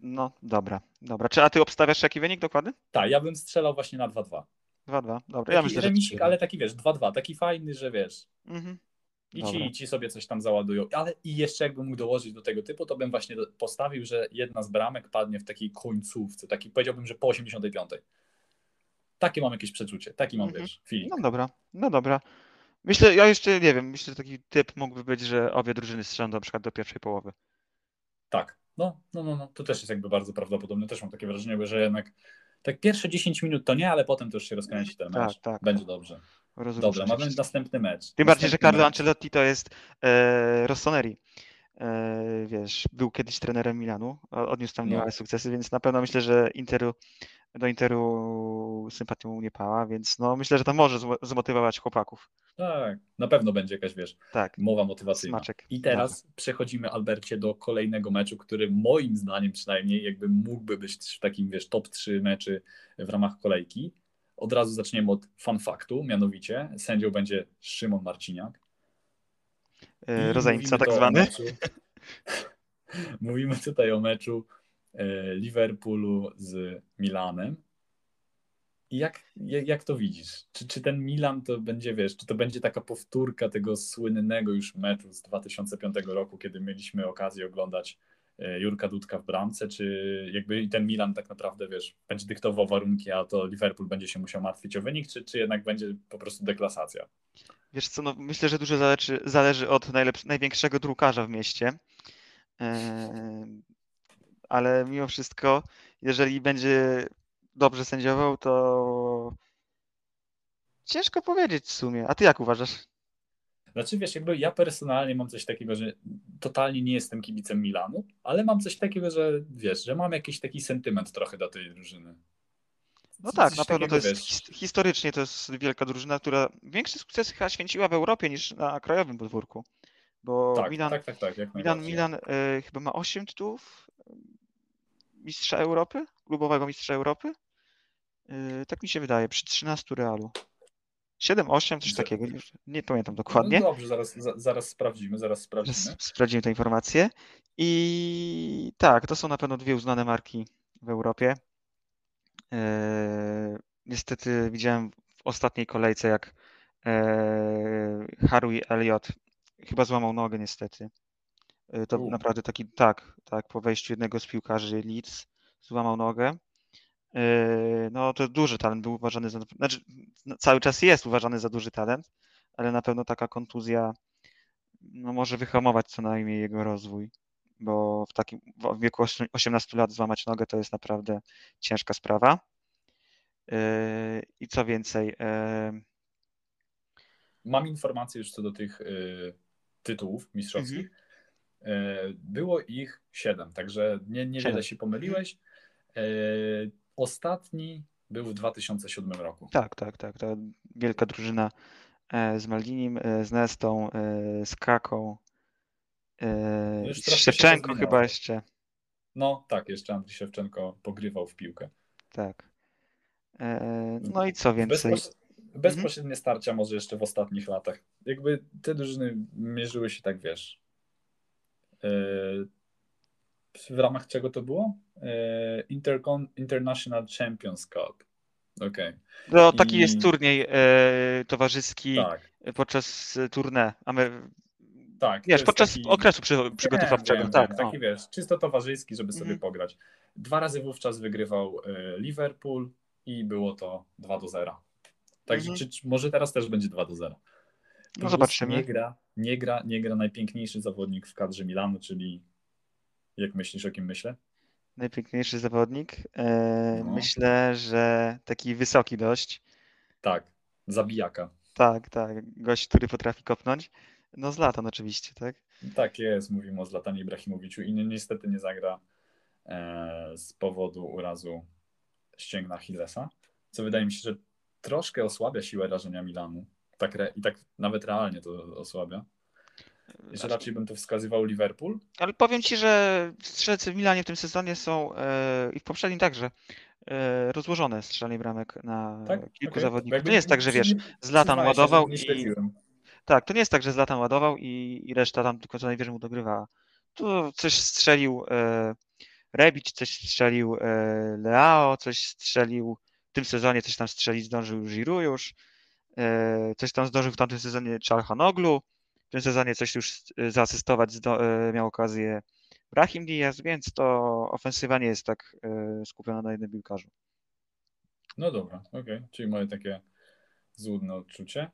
no dobra, dobra. Czy a ty obstawiasz jaki wynik dokładny? Tak, ja bym strzelał właśnie na 2-2. 2-2, dobra. Taki Ja myślę, że remisik, 3-1. ale taki wiesz, 2-2, taki fajny, że wiesz, Mhm. I Dobra. ci, ci sobie coś tam załadują. Ale i jeszcze jakbym mógł dołożyć do tego typu, to bym właśnie postawił, że jedna z bramek padnie w takiej końcówce, taki powiedziałbym, że po 85. Takie mam jakieś przeczucie, taki mam, Mhm. wiesz, feeling. No dobra, no dobra. Myślę, ja jeszcze nie wiem, myślę, że taki typ mógłby być, że obie drużyny strzelą na przykład do pierwszej połowy. Tak, no, no, no, no, to też jest jakby bardzo prawdopodobne. Też mam takie wrażenie, że jednak tak pierwsze 10 minut to nie, ale potem to już się rozkręci ten Tak, mecz. tak, Będzie tak. dobrze. Rozumiem. Dobra, mamy następny mecz. Tym bardziej, że Carlo. Ancelotti to jest e, Rossoneri. E, wiesz, był kiedyś trenerem Milanu, odniósł tam No. niemałe sukcesy, więc na pewno myślę, że Interu, do Interu sympatią nie pała, więc no myślę, że to może zmo- zmotywować chłopaków. Tak, na pewno będzie jakaś, wiesz, Tak, mowa motywacyjna. smaczek. I teraz przechodzimy, Albercie, do kolejnego meczu, który moim zdaniem przynajmniej jakby mógłby być w takim, wiesz, top 3 meczy w ramach kolejki. Od razu zaczniemy od fun faktu, mianowicie sędzią będzie Szymon Marciniak. E, tak zwany. Meczu, mówimy tutaj o meczu e, Liverpoolu z Milanem. I jak, jak, jak to widzisz? Czy, czy ten Milan to będzie, wiesz, czy to będzie taka powtórka tego słynnego już meczu z 2005 roku, kiedy mieliśmy okazję oglądać Jurka Dudka w bramce, czy jakby i ten Milan tak naprawdę, wiesz, będzie dyktował warunki, a to Liverpool będzie się musiał martwić o wynik, czy, czy jednak będzie po prostu deklasacja? Wiesz co, no myślę, że dużo zależy, zależy od największego drukarza w mieście. E, ale mimo wszystko, jeżeli będzie dobrze sędziował, to ciężko powiedzieć w sumie. A ty jak uważasz? Znaczy, wiesz, jakby ja personalnie mam coś takiego, że totalnie nie jestem kibicem Milanu, ale mam coś takiego, że wiesz, że mam jakiś taki sentyment trochę do tej drużyny. No Coś tak, na pewno to jest wiesz, historycznie to jest wielka drużyna, która większe sukcesy chyba święciła w Europie niż na krajowym podwórku. Bo Tak, Milan, tak, tak, tak, Milan. Milan e, chyba ma 8 tytułów e, mistrza Europy, klubowego mistrza Europy. E, tak mi się wydaje, przy 13 Realu. 7-8, coś Z- takiego, nie, pamiętam dokładnie. No dobrze, zaraz, za, zaraz sprawdzimy, zaraz sprawdzimy. Sprawdzimy tę informację. I tak, to są na pewno dwie uznane marki w Europie. Eee, niestety widziałem w ostatniej kolejce, jak eee, Harry Elliott chyba złamał nogę niestety. E, To U. naprawdę taki, tak, tak, po wejściu jednego z piłkarzy Leeds złamał nogę. Eee, No to duży talent był uważany za, znaczy no, cały czas jest uważany za duży talent, ale na pewno taka kontuzja no, może wyhamować co najmniej jego rozwój, bo w takim w wieku osie- 18 lat złamać nogę to jest naprawdę ciężka sprawa. Yy, I co więcej, yy, Mam informację już co do tych tytułów mistrzowskich. Mhm. Było ich siedem, także nie, niewiele się pomyliłeś. Y, ostatni był w 2007 roku. tak, tak, tak, ta wielka drużyna e, z Maldinim, e, z Nestą, e, z Kaką, Już i z Szewczenko chyba jeszcze, No tak, jeszcze Andrzej Szewczenko pogrywał w piłkę. tak. E, No i co więcej, Bezpoś... Bezpośrednie starcia może jeszcze w ostatnich latach. Jakby te drużyny mierzyły się tak, wiesz. W ramach czego to było? Yy, Intercon... International Champions Cup. Okej, no taki i- jest turniej e, towarzyski tak. podczas e, Amer- Tak, wiesz, podczas taki- okresu przy, przygotowawczego, Wiem, tak. o. taki wiesz, czysto towarzyski, żeby sobie Mhm. pograć. Dwa razy wówczas wygrywał y, Liverpool i było to 2 do 0. Także Mhm. czy, czy może teraz też będzie 2 do 0. No zobaczymy. Nie gra, nie, gra, nie gra najpiękniejszy zawodnik w kadrze Milanu, czyli jak myślisz, o kim myślę? Najpiękniejszy zawodnik. E, No. Myślę, że taki wysoki dość. Tak, zabijaka. Tak, tak. Gość, który potrafi kopnąć. No Zlatan oczywiście, tak? Tak jest, mówimy o Zlatanie Ibrahimowiczu i ni- niestety nie zagra e, z powodu urazu ścięgna Achillesa, co wydaje mi się, że troszkę osłabia siłę rażenia Milanu. Tak re, I tak nawet realnie to osłabia. Jeszcze Znaczy- raczej bym to wskazywał Liverpool. Ale powiem ci, że strzelcy w Milanie w tym sezonie są e, i w poprzednim także e, rozłożone strzelanie bramek na Tak? kilku Okej. zawodników. To nie jest tak, że wiesz, Zlatan się, ładował nie i tak, to nie jest tak, że Zlatan ładował i, i reszta tam tylko co najwyżej mu dogrywała. Tu coś strzelił e, Rebic, coś strzelił e, Leao, coś strzelił w tym sezonie, coś tam strzelić zdążył Giroud już, e, coś tam zdążył w tamtym sezonie Czalhanoglu, w tym sezonie coś już e, zaasystować e, miał okazję Brahim Diaz, więc to ofensywa nie jest tak e, skupiona na jednym piłkarzu. No dobra, okej. Czyli moje takie złudne odczucie.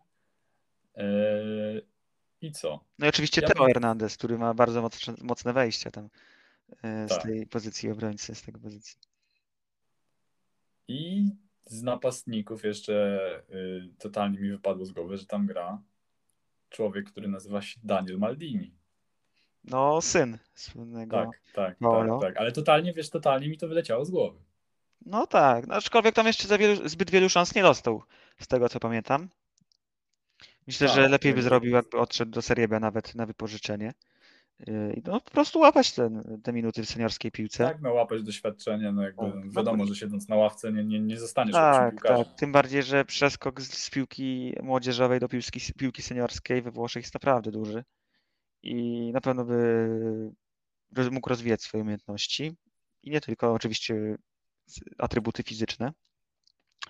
Eee, I co? No i oczywiście Ja Teo Hernandez, który ma bardzo mocne, mocne wejście tam z Tak. tej pozycji obrońcy, z tego pozycji. I z napastników jeszcze y, totalnie mi wypadło z głowy, że tam gra człowiek, który nazywa się Daniel Maldini. No, syn słynnego. Tak, tak, Paolo. tak, tak. Ale totalnie, wiesz, totalnie mi to wyleciało z głowy. No tak, no, aczkolwiek tam jeszcze za wielu, zbyt wielu szans nie dostał, z tego co pamiętam. Myślę, Tak, że lepiej by jakby- zrobił, jakby odszedł do Serie B nawet na wypożyczenie. Yy, I no, po prostu łapać ten, te minuty w seniorskiej piłce. Tak, no łapać doświadczenie, no jakby Tak. wiadomo, że siedząc na ławce nie, nie, nie zostaniesz Tak, tak. Tym bardziej, że przeskok z, z piłki młodzieżowej do piłki, piłki seniorskiej we Włoszech jest naprawdę duży. I na pewno by mógł rozwijać swoje umiejętności. I nie tylko oczywiście atrybuty fizyczne,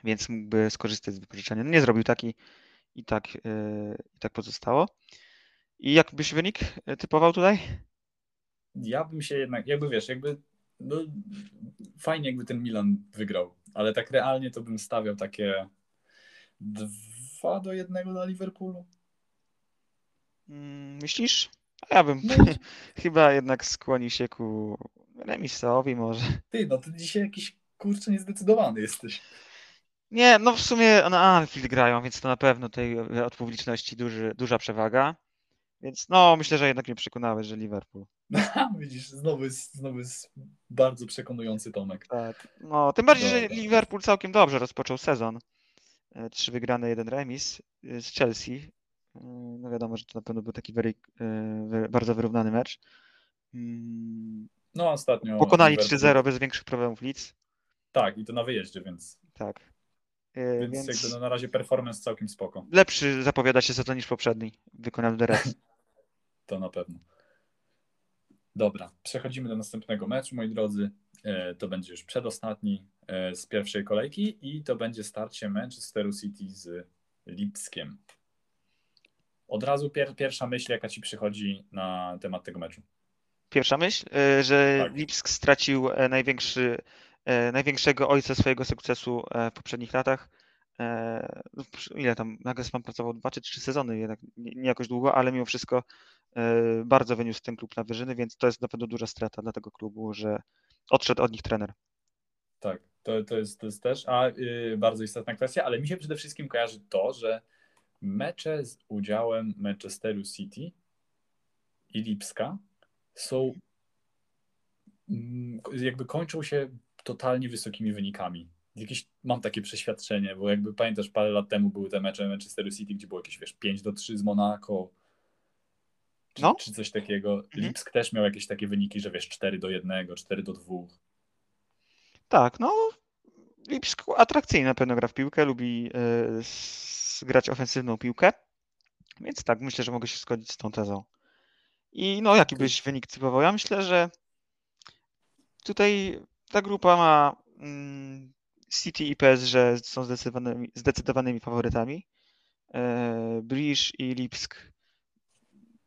więc mógłby skorzystać z wypożyczenia. No nie zrobił tak i, i, tak, yy, i tak pozostało. I jak byś wynik yy, typował tutaj? Ja bym się jednak, jakby wiesz, jakby no, fajnie jakby ten Milan wygrał, ale tak realnie to bym stawiał takie 2 do 1 dla Liverpoolu. Mm, Myślisz? A ja bym No. chyba jednak skłonił się ku remisowi może. Ty, no ty dzisiaj jakiś kurczę niezdecydowany jesteś. Nie, no w sumie na Anfield grają, więc to na pewno tej e, od publiczności duży, duża przewaga. Więc no, myślę, że jednak mnie przekonałeś, że Liverpool. Widzisz, znowu jest, znowu jest bardzo przekonujący Tomek. Tak. No, tym bardziej, że Dobra. Liverpool całkiem dobrze rozpoczął sezon. E, Trzy wygrane, jeden remis e, z Chelsea. E, No wiadomo, że to na pewno był taki very, bardzo wyrównany mecz. Mm, No ostatnio. Pokonali Liverpool- 3-0 bez większych problemów Leeds. Tak, i to na wyjeździe, więc, Tak. Więc, Więc jakby no, na razie performance całkiem spoko. lepszy zapowiada się sezon niż poprzedni. Wykonany Reds. To na pewno. Dobra, przechodzimy do następnego meczu, moi drodzy. E, To będzie już przedostatni e, z pierwszej kolejki i to będzie starcie Manchesteru City z Lipskiem. Od razu pier pierwsza myśl, jaka ci przychodzi na temat tego meczu. Pierwsza myśl, e, że Tak. Lipsk stracił największy, największego ojca swojego sukcesu w poprzednich latach. Ile tam? Nagelsmann pracował dwa czy trzy sezony, jednak nie jakoś długo, ale mimo wszystko bardzo wyniósł ten klub na wyżyny, więc to jest na pewno duża strata dla tego klubu, że odszedł od nich trener. Tak, to, to, jest, to jest też a, y, bardzo istotna kwestia, ale mi się przede wszystkim kojarzy to, że mecze z udziałem Manchesteru City i Lipska są mm, jakby kończą się totalnie wysokimi wynikami. Jakieś, mam takie przeświadczenie, bo jakby pamiętasz, parę lat temu były te mecze Manchesteru City, gdzie było jakieś, wiesz, 5 do 3 z Monaco, czy, No. czy coś takiego. Mhm. Lipsk też miał jakieś takie wyniki, że wiesz, 4 do 1, 4 do 2. Tak, no Lipsk atrakcyjnie na pewno gra w piłkę, lubi s- grać ofensywną piłkę, więc tak, myślę, że mogę się zgodzić z tą tezą. I no, jaki byś wynik typował? Ja myślę, że tutaj ta grupa ma mm, City i PSG są zdecydowanymi, zdecydowanymi faworytami. E, Brisz i Lipsk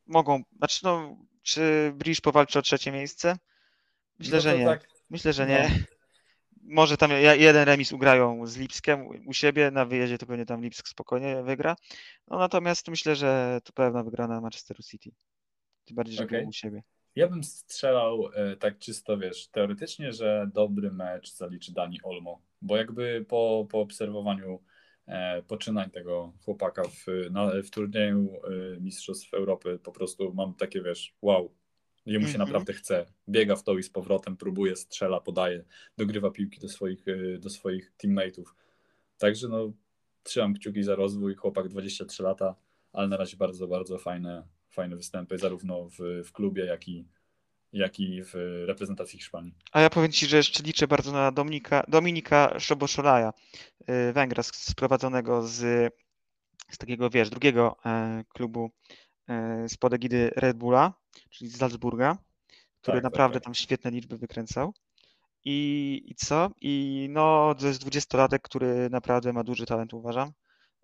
mogą, znaczy no, czy Brisz powalczy o trzecie miejsce? Myślę, No że nie. tak, Myślę, że no. nie. Może tam jeden remis ugrają z Lipskiem u siebie, na wyjeździe to pewnie tam Lipsk spokojnie wygra. No natomiast myślę, że to pewna wygrana Manchesteru City. Tym bardziej, że okay. u siebie. Ja bym strzelał e, tak czysto, wiesz, teoretycznie, że dobry mecz zaliczy Dani Olmo, bo jakby po, po obserwowaniu poczynań tego chłopaka w, na, w turnieju e, Mistrzostw Europy po prostu mam takie, wiesz, wow, Jemu się Mhm. naprawdę chce. Biega w to i z powrotem, próbuje, strzela, podaje, dogrywa piłki do swoich, y, do swoich teammateów. Także no, trzymam kciuki za rozwój. Chłopak 23 lata, ale na razie bardzo, bardzo fajne, fajne występy, zarówno w, w klubie, jak i, jak i w reprezentacji Hiszpanii. A ja powiem Ci, że jeszcze liczę bardzo na Dominika, Dominika Szoboszolaja, y, Węgra sprowadzonego z, z takiego, wiesz, drugiego e, klubu e, spod egidy Red Bulla, czyli z Salzburga, który Tak, tak, naprawdę tak. tam świetne liczby wykręcał. I, I co? I no, to jest 20-latek, który naprawdę ma duży talent, uważam.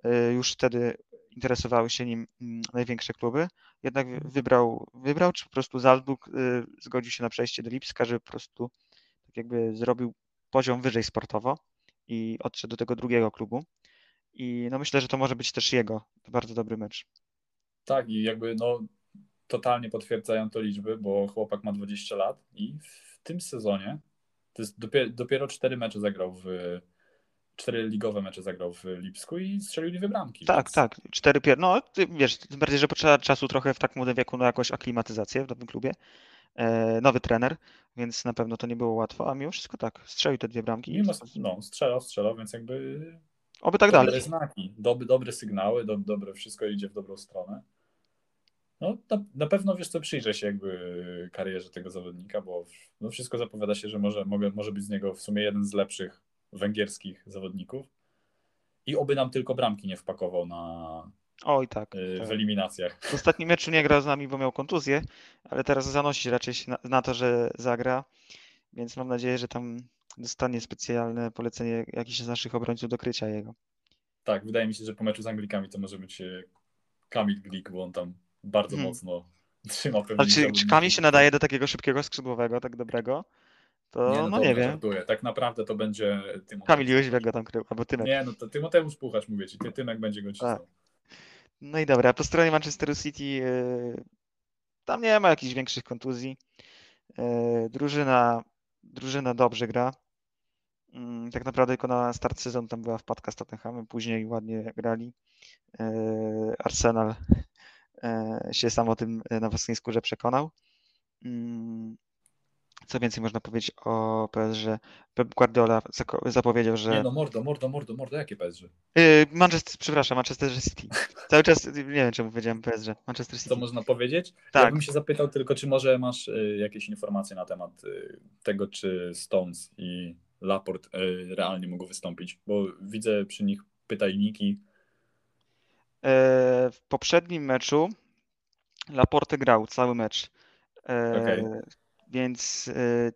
Y, Już wtedy interesowały się nim mm, największe kluby. Jednak wy- wybrał, wybrał czy po prostu Salzburg y, zgodził się na przejście do Lipska, żeby po prostu tak jakby zrobił poziom wyżej sportowo i odszedł do tego drugiego klubu. I no myślę, że to może być też jego bardzo dobry mecz. Tak, i jakby no totalnie potwierdzają to liczby, bo chłopak ma 20 lat i w tym sezonie to jest dopiero, dopiero 4 mecze zagrał w cztery ligowe mecze zagrał w Lipsku i strzelił dwie bramki. Tak, więc tak. Cztery pier... No, wiesz, tym bardziej, że potrzeba czasu trochę w tak młodym wieku na jakąś aklimatyzację w nowym klubie. E, nowy trener, więc na pewno to nie było łatwo, a mimo wszystko tak, strzelił te dwie bramki. Mimo, no, strzelał, strzelał, więc jakby Oby tak dobre dalej. znaki, dobre, dobre sygnały, do, dobre, wszystko idzie w dobrą stronę. No, na, na pewno wiesz co, przyjrzę się jakby karierze tego zawodnika, bo no, wszystko zapowiada się, że może, może być z niego w sumie jeden z lepszych węgierskich zawodników. I oby nam tylko bramki nie wpakował na, Oj, tak. y, tak. w eliminacjach. W ostatnim meczu nie grał z nami, bo miał kontuzję, ale teraz zanosi raczej się na, na to, że zagra, więc mam nadzieję, że tam dostanie specjalne polecenie jakiś z naszych obrońców do krycia jego. Tak, wydaje mi się, że po meczu z Anglikami to może być e, Kamil Glik, bo on tam bardzo Hmm. mocno trzyma pewnie. Czy, czy Kamil się nadaje do takiego szybkiego skrzydłowego, tak dobrego? To Nie, no, no, nie wiem. żartuję. Tak naprawdę to będzie Tymoteusz. Kamil Jóźwiak go tam krył, albo Tymek. Nie, no to Tymoteusz Puchacz, mówię ci, ty, Tymek będzie go cisnął. No i dobra, po stronie Manchesteru City yy, tam nie ma jakichś większych kontuzji. Yy, Drużyna, drużyna dobrze gra. Mm, Tak naprawdę tylko na start sezonu tam była wpadka z Tottenhamem, później ładnie grali. Yy, Arsenal yy, się sam o tym yy, na własnej skórze przekonał. Co więcej można powiedzieć o PSG? Pep Guardiola zapowiedział, że Nie no, mordo, mordo, mordo, mordo, jakie PSG? Yy, Manchester, przepraszam, Manchester City. Cały czas, nie wiem czemu powiedziałem PSG. Manchester Co City. można powiedzieć? Tak. Ja bym się zapytał tylko, czy może masz y, jakieś informacje na temat y, tego, czy Stones i Laport y, realnie mogą wystąpić, bo widzę przy nich pytajniki. E, W poprzednim meczu Laporte grał cały mecz. E, Okej. Więc e,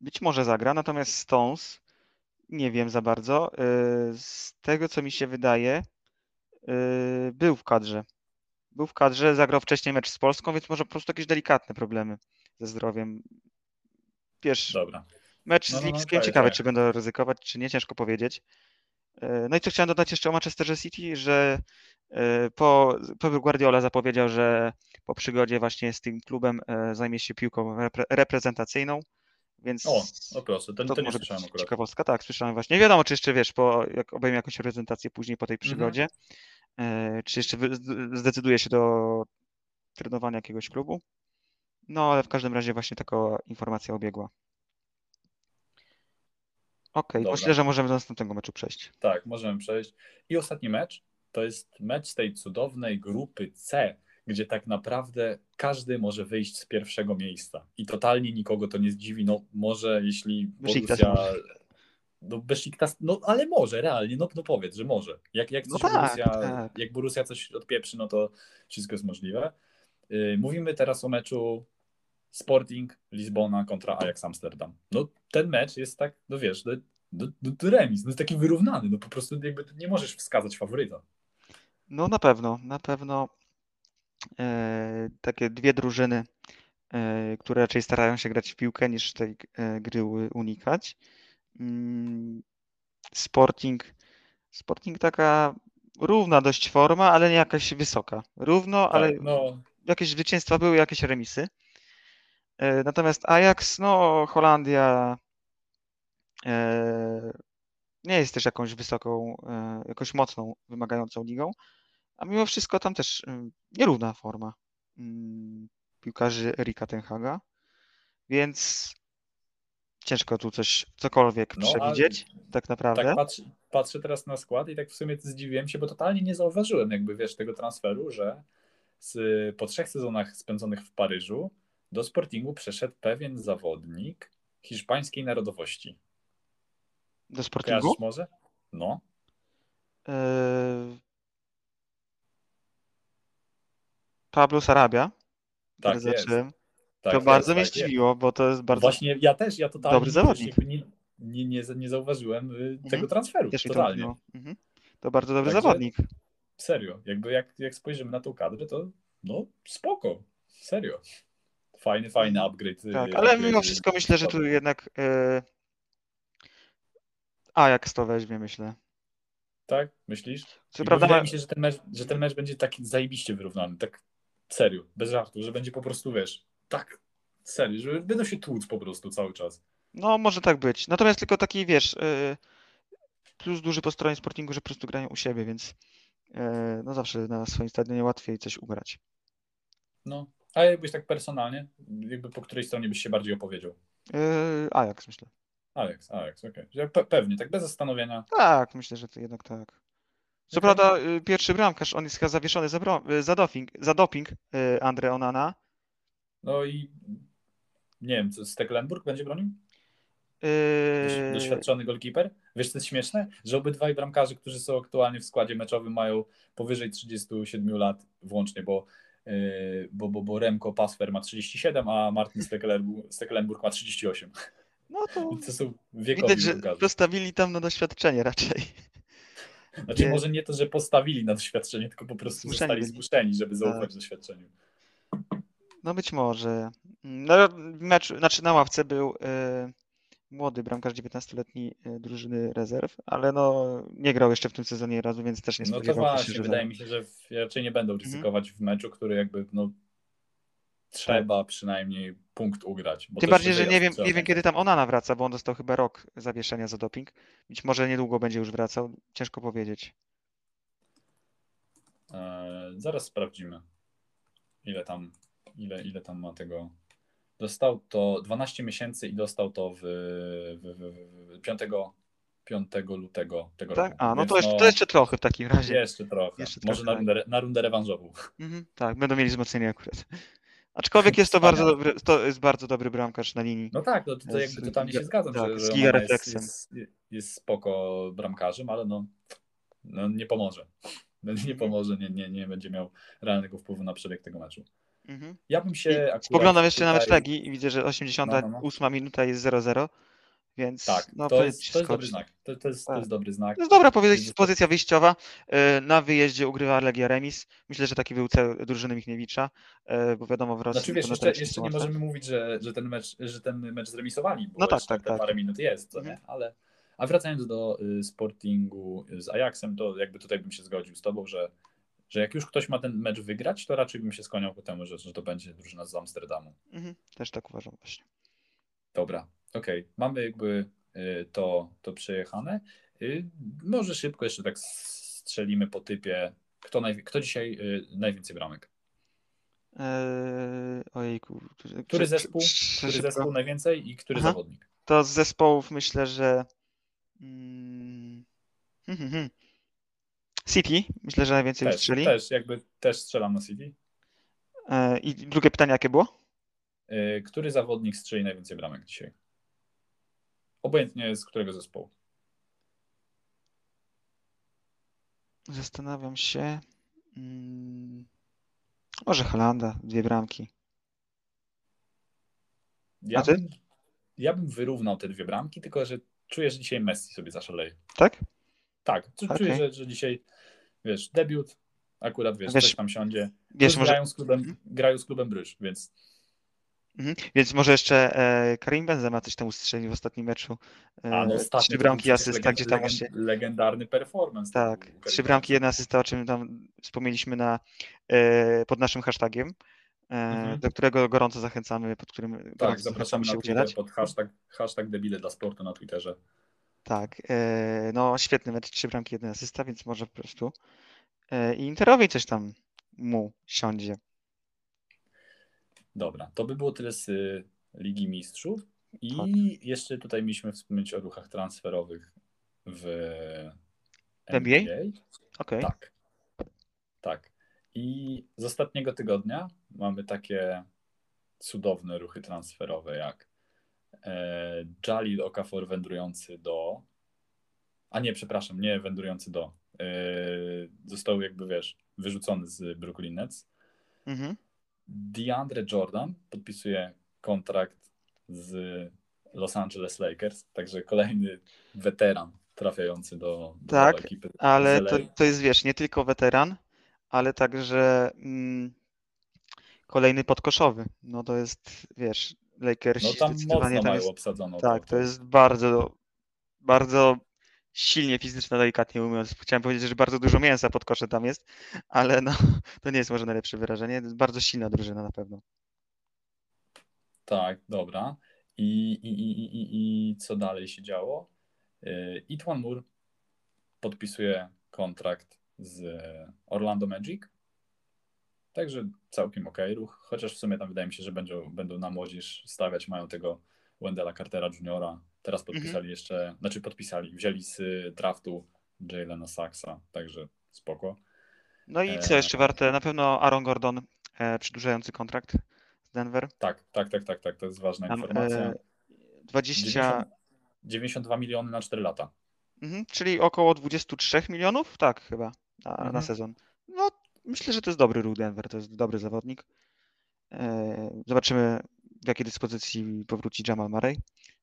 być może zagra, natomiast Stones nie wiem za bardzo. E, Z tego co mi się wydaje, e, był w kadrze. Był w kadrze, zagrał wcześniej mecz z Polską, więc może po prostu jakieś delikatne problemy ze zdrowiem. Wiesz, Dobra. Mecz No, z no, no, Lipskiem, tak, ciekawe, tak. czy będą ryzykować, czy nie, ciężko powiedzieć. E, No i co chciałem dodać jeszcze o Manchesterze City, że e, po Pep Guardiola zapowiedział, że po przygodzie właśnie z tym klubem e, zajmie się piłką repre- reprezentacyjną, więc O, no proszę, to, to to nie słyszałem akurat. ciekawostka. Tak, słyszałem właśnie. Nie wiadomo, czy jeszcze wiesz, po, jak obejmie jakąś reprezentację później po tej Mhm. przygodzie, e, czy jeszcze zdecyduje się do trenowania jakiegoś klubu. No, ale w każdym razie właśnie taka informacja obiegła. Okej, Dobra. myślę, że możemy do następnego meczu przejść. Tak, możemy przejść. I ostatni mecz to jest mecz z tej cudownej grupy C, gdzie tak naprawdę każdy może wyjść z pierwszego miejsca. I totalnie nikogo to nie zdziwi. No może jeśli Borussia... No Besiktas, no ale może, realnie, no, no powiedz, że może. Jak, jak, No coś tak, Borussia, tak. jak Borussia coś odpieprzy, no to wszystko jest możliwe. Yy, Mówimy teraz o meczu Sporting Lizbona kontra Ajax Amsterdam. No ten mecz jest tak, no wiesz, no, no, no, remis, no jest taki wyrównany, no po prostu jakby nie możesz wskazać faworyta. No na pewno, na pewno e, takie dwie drużyny, e, które raczej starają się grać w piłkę niż tej e, gry unikać. Mm, Sporting, Sporting taka równa dość forma, ale nie jakaś wysoka. Równo, ale Tak, no, jakieś zwycięstwa były, jakieś remisy. E, Natomiast Ajax, no Holandia e, nie jest też jakąś wysoką, e, jakąś mocną, wymagającą ligą, a mimo wszystko tam też nierówna forma. Mm, piłkarzy Erika Tenhaga, więc ciężko tu coś, cokolwiek No, przewidzieć tak naprawdę. Tak patrzę, patrzę teraz na skład i tak w sumie zdziwiłem się, bo totalnie nie zauważyłem jakby, wiesz, tego transferu, że z, po trzech sezonach spędzonych w Paryżu do Sportingu przeszedł pewien zawodnik hiszpańskiej narodowości. Do Sportingu? Kojarzysz może? No. Yy, Pablo Sarabia. Tak jest. zacząłem. Tak to jest, bardzo mnie tak jest. zdziwiło, bo to jest bardzo. Właśnie ja też, ja totalnie Dobry zawodnik. Nie, nie, nie, nie zauważyłem y, tego transferu, Też to totalnie. mówiło. Mhm. To bardzo dobry Także- zawodnik. Serio, jakby jak, jak spojrzymy na tą kadrę, to no spoko, serio. Fajny, fajny upgrade. y, Tak, ale upgrade, mimo wszystko myślę, że tu jednak yy, Ajax to weźmie, myślę. Tak, myślisz? Co I prawda, wydaje mi się, że ten, mecz, że ten mecz będzie taki zajebiście wyrównany, tak serio, bez żartu, że będzie po prostu, wiesz, tak serio, że będą się tłuc po prostu cały czas. no może tak być. Natomiast tylko taki, wiesz, yy, plus duży po stronie Sportingu, że po prostu grają u siebie, więc yy, no zawsze na swoim stadionie łatwiej coś ugrać. No, a jakbyś tak personalnie, jakby po której stronie byś się bardziej opowiedział? Yy, Ajax, myślę. Alex, Alex, okej. Że Pe- pewnie, tak bez zastanowienia. Tak, myślę, że to jednak tak. Co Okej. prawda y, pierwszy bramkarz, on jest chyba zawieszony za, y, za doping, za doping y, Andre Onana. No i nie wiem, co Stecklenburg będzie bronił? Doś- Y, Doświadczony golkiper? Wiesz, co jest śmieszne? Że obydwaj bramkarze, którzy są aktualnie w składzie meczowym, mają powyżej 37 lat włącznie, bo, yy, bo, bo, bo Remco Pasfer ma 37, a Martin Stecklenburg, ma 38. No to to są wiekowi widać, że postawili tam na doświadczenie raczej. Znaczy nie- może nie to, że postawili na doświadczenie, tylko po prostu Zmuszeni zostali byli. zmuszeni, żeby zaufać Tak. doświadczeniu. No być może. No, mecz, znaczy na ławce był y, młody bramkarz 19-letni y, drużyny rezerw, ale no nie grał jeszcze w tym sezonie razu, więc też nie No to spodziewałbym się, właśnie, że wydaje mi się, że raczej nie będą Mhm. ryzykować w meczu, który jakby no trzeba przynajmniej punkt ugrać. Tym bardziej, że nie wiem, nie wiem kiedy tam Onana wraca, bo on dostał chyba rok zawieszenia za doping. Być może niedługo będzie już wracał, ciężko powiedzieć. E, zaraz sprawdzimy, ile tam, ile, ile tam ma tego. Dostał to 12 miesięcy i dostał to w, w, w, w 5, 5 lutego tego Tak? roku. A, no Więc to jeszcze, to jeszcze trochę w takim razie. jeszcze trochę. jeszcze Może trochę, na rundę, na rundę rewanżową. Mhm, tak, będą mieli wzmocnienie akurat. Aczkolwiek jest to bardzo dobry, to jest bardzo dobry bramkarz na linii. No tak, no to, to Z jakby totalnie się zgadzam, tak, że, z że Onana jest, jest, jest spoko bramkarzem, ale no, no nie pomoże. No, nie pomoże, nie, nie, nie będzie miał realnego wpływu na przebieg tego meczu. Mhm. Ja bym się I akurat Spoglądam jeszcze na mecz tutaj- Legii i widzę, że 88 No, no, no. minuta jest 0-0, więc Tak, no, to, jest, to jest dobry znak. To, to, jest, to Tak. jest dobry znak. To jest dobra pozycja, pozycja wyjściowa. E, Na wyjeździe ugrywa Legia remis. Myślę, że taki był cel drużyny Michniewicza, e, bo wiadomo w Rosji... Znaczy wiesz, jeszcze, jeszcze nie możemy mówić, że, że, ten mecz, że ten mecz zremisowali, bo No tak, tak, tak. parę minut jest, Mhm. nie? Ale, a wracając do y, Sportingu z Ajaxem, to jakby tutaj bym się zgodził z tobą, że, że jak już ktoś ma ten mecz wygrać, to raczej bym się skłaniał ku temu, że, że to będzie drużyna z Amsterdamu. Mhm, też tak uważam właśnie. Dobra, okej. Mamy jakby y, to, to przejechane. Y, Może szybko jeszcze tak strzelimy po typie. Kto, naj, kto dzisiaj y, najwięcej bramek? Eee, ojejku. Który zespół, który zespół najwięcej i który Aha. zawodnik? To z zespołów myślę, że mm, hmm, hmm, hmm. City, myślę, że najwięcej Też, wystrzeli. też, jakby też strzelam na City. E, I drugie pytanie, jakie było? Y, Który zawodnik strzeli najwięcej bramek dzisiaj? Obojętnie z którego zespołu. Zastanawiam się. Mm, może Holanda, dwie bramki. Ja, A ty? bym, ja bym wyrównał te dwie bramki, tylko że czuję, że dzisiaj Messi sobie zaszaleje. Tak? Tak, Okej. czuję, że, że dzisiaj, wiesz, debiut, akurat wiesz, Wiesz, coś tam siądzie. Wiesz, może, grają, z klubem, grają z klubem Bryż, więc mhm. Więc może jeszcze e, Karim Benzema coś tam ustrzelił w ostatnim meczu. E, a no ostatnio trzy bramki przecież asysta, legend- gdzie tam właśnie. legendarny performance. Tak, trzy bramki, jedna asysta, o czym tam wspomnieliśmy na, e, pod naszym hashtagiem, e, Mhm. do którego gorąco zachęcamy, pod którym Tak, zapraszamy się na udzielać. Twitter pod hashtag, hashtag debile dla sportu na Twitterze. Tak, e, no świetny mecz, trzy bramki, jedna asysta, więc może po prostu e, i Interowi coś tam mu siądzie. Dobra, to by było tyle z y, Ligi Mistrzów. I Tak. jeszcze tutaj mieliśmy wspomnieć o ruchach transferowych w NBA? NBA. Okej. Tak. Tak. I z ostatniego tygodnia mamy takie cudowne ruchy transferowe jak Jalil Okafor wędrujący do. A nie, przepraszam, nie wędrujący do. E, został jakby wiesz, wyrzucony z Brooklyn Nets. Mhm. DeAndre Jordan podpisuje kontrakt z Los Angeles Lakers, także kolejny weteran trafiający do, do Tak, ekipy. Ale to, to jest, wiesz, nie tylko weteran, ale także mm, kolejny podkoszowy. No to jest, wiesz, Lakersi No tam zdecydowanie mocno tam mają jest, obsadzono. tak, to jest bardzo, bardzo silnie fizyczna, delikatnie mówiąc. Chciałem powiedzieć, że bardzo dużo mięsa pod kosze tam jest, ale no, to nie jest może najlepsze wyrażenie. To jest bardzo silna drużyna na pewno. Tak, dobra. I, i, i, i, i, i co dalej się działo? Yy, Itwan Moore podpisuje kontrakt z Orlando Magic. Także całkiem ok ruch, chociaż w sumie tam wydaje mi się, że będą, będą na młodzież stawiać, mają tego Wendella Cartera Juniora. Teraz podpisali jeszcze, znaczy podpisali, wzięli z draftu Jalena Saxa, także spoko. No i co E, jeszcze warte? Na pewno Aaron Gordon e, przedłużający kontrakt z Denver. Tak, tak, tak, tak, tak, to jest ważna Tam, informacja. e, 20, 90, 92 miliony na 4 lata. mhm, czyli około 23 milionów? Tak, chyba na, na Mhm. sezon. No, myślę, że to jest dobry ruch Denver, to jest dobry zawodnik. E, Zobaczymy, w jakiej dyspozycji powróci Jamal Murray,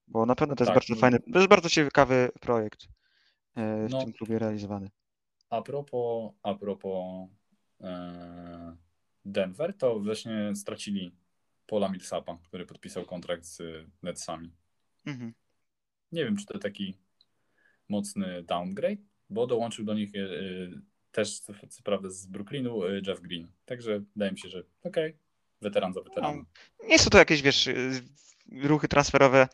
bo na pewno to jest Tak, bardzo no. fajny, to jest bardzo ciekawy projekt e, w No. tym klubie realizowany. A propos, a propos e, Denver, to właśnie stracili Paula Millsapa, który podpisał kontrakt z Netsami. Mhm. Nie wiem, czy to taki mocny downgrade, bo dołączył do nich też, co, co prawda, z Brooklynu e, Jeff Green. Także wydaje mi się, że okej, weteran za weteranem. Nie są to jakieś, wiesz, y, ruchy transferowe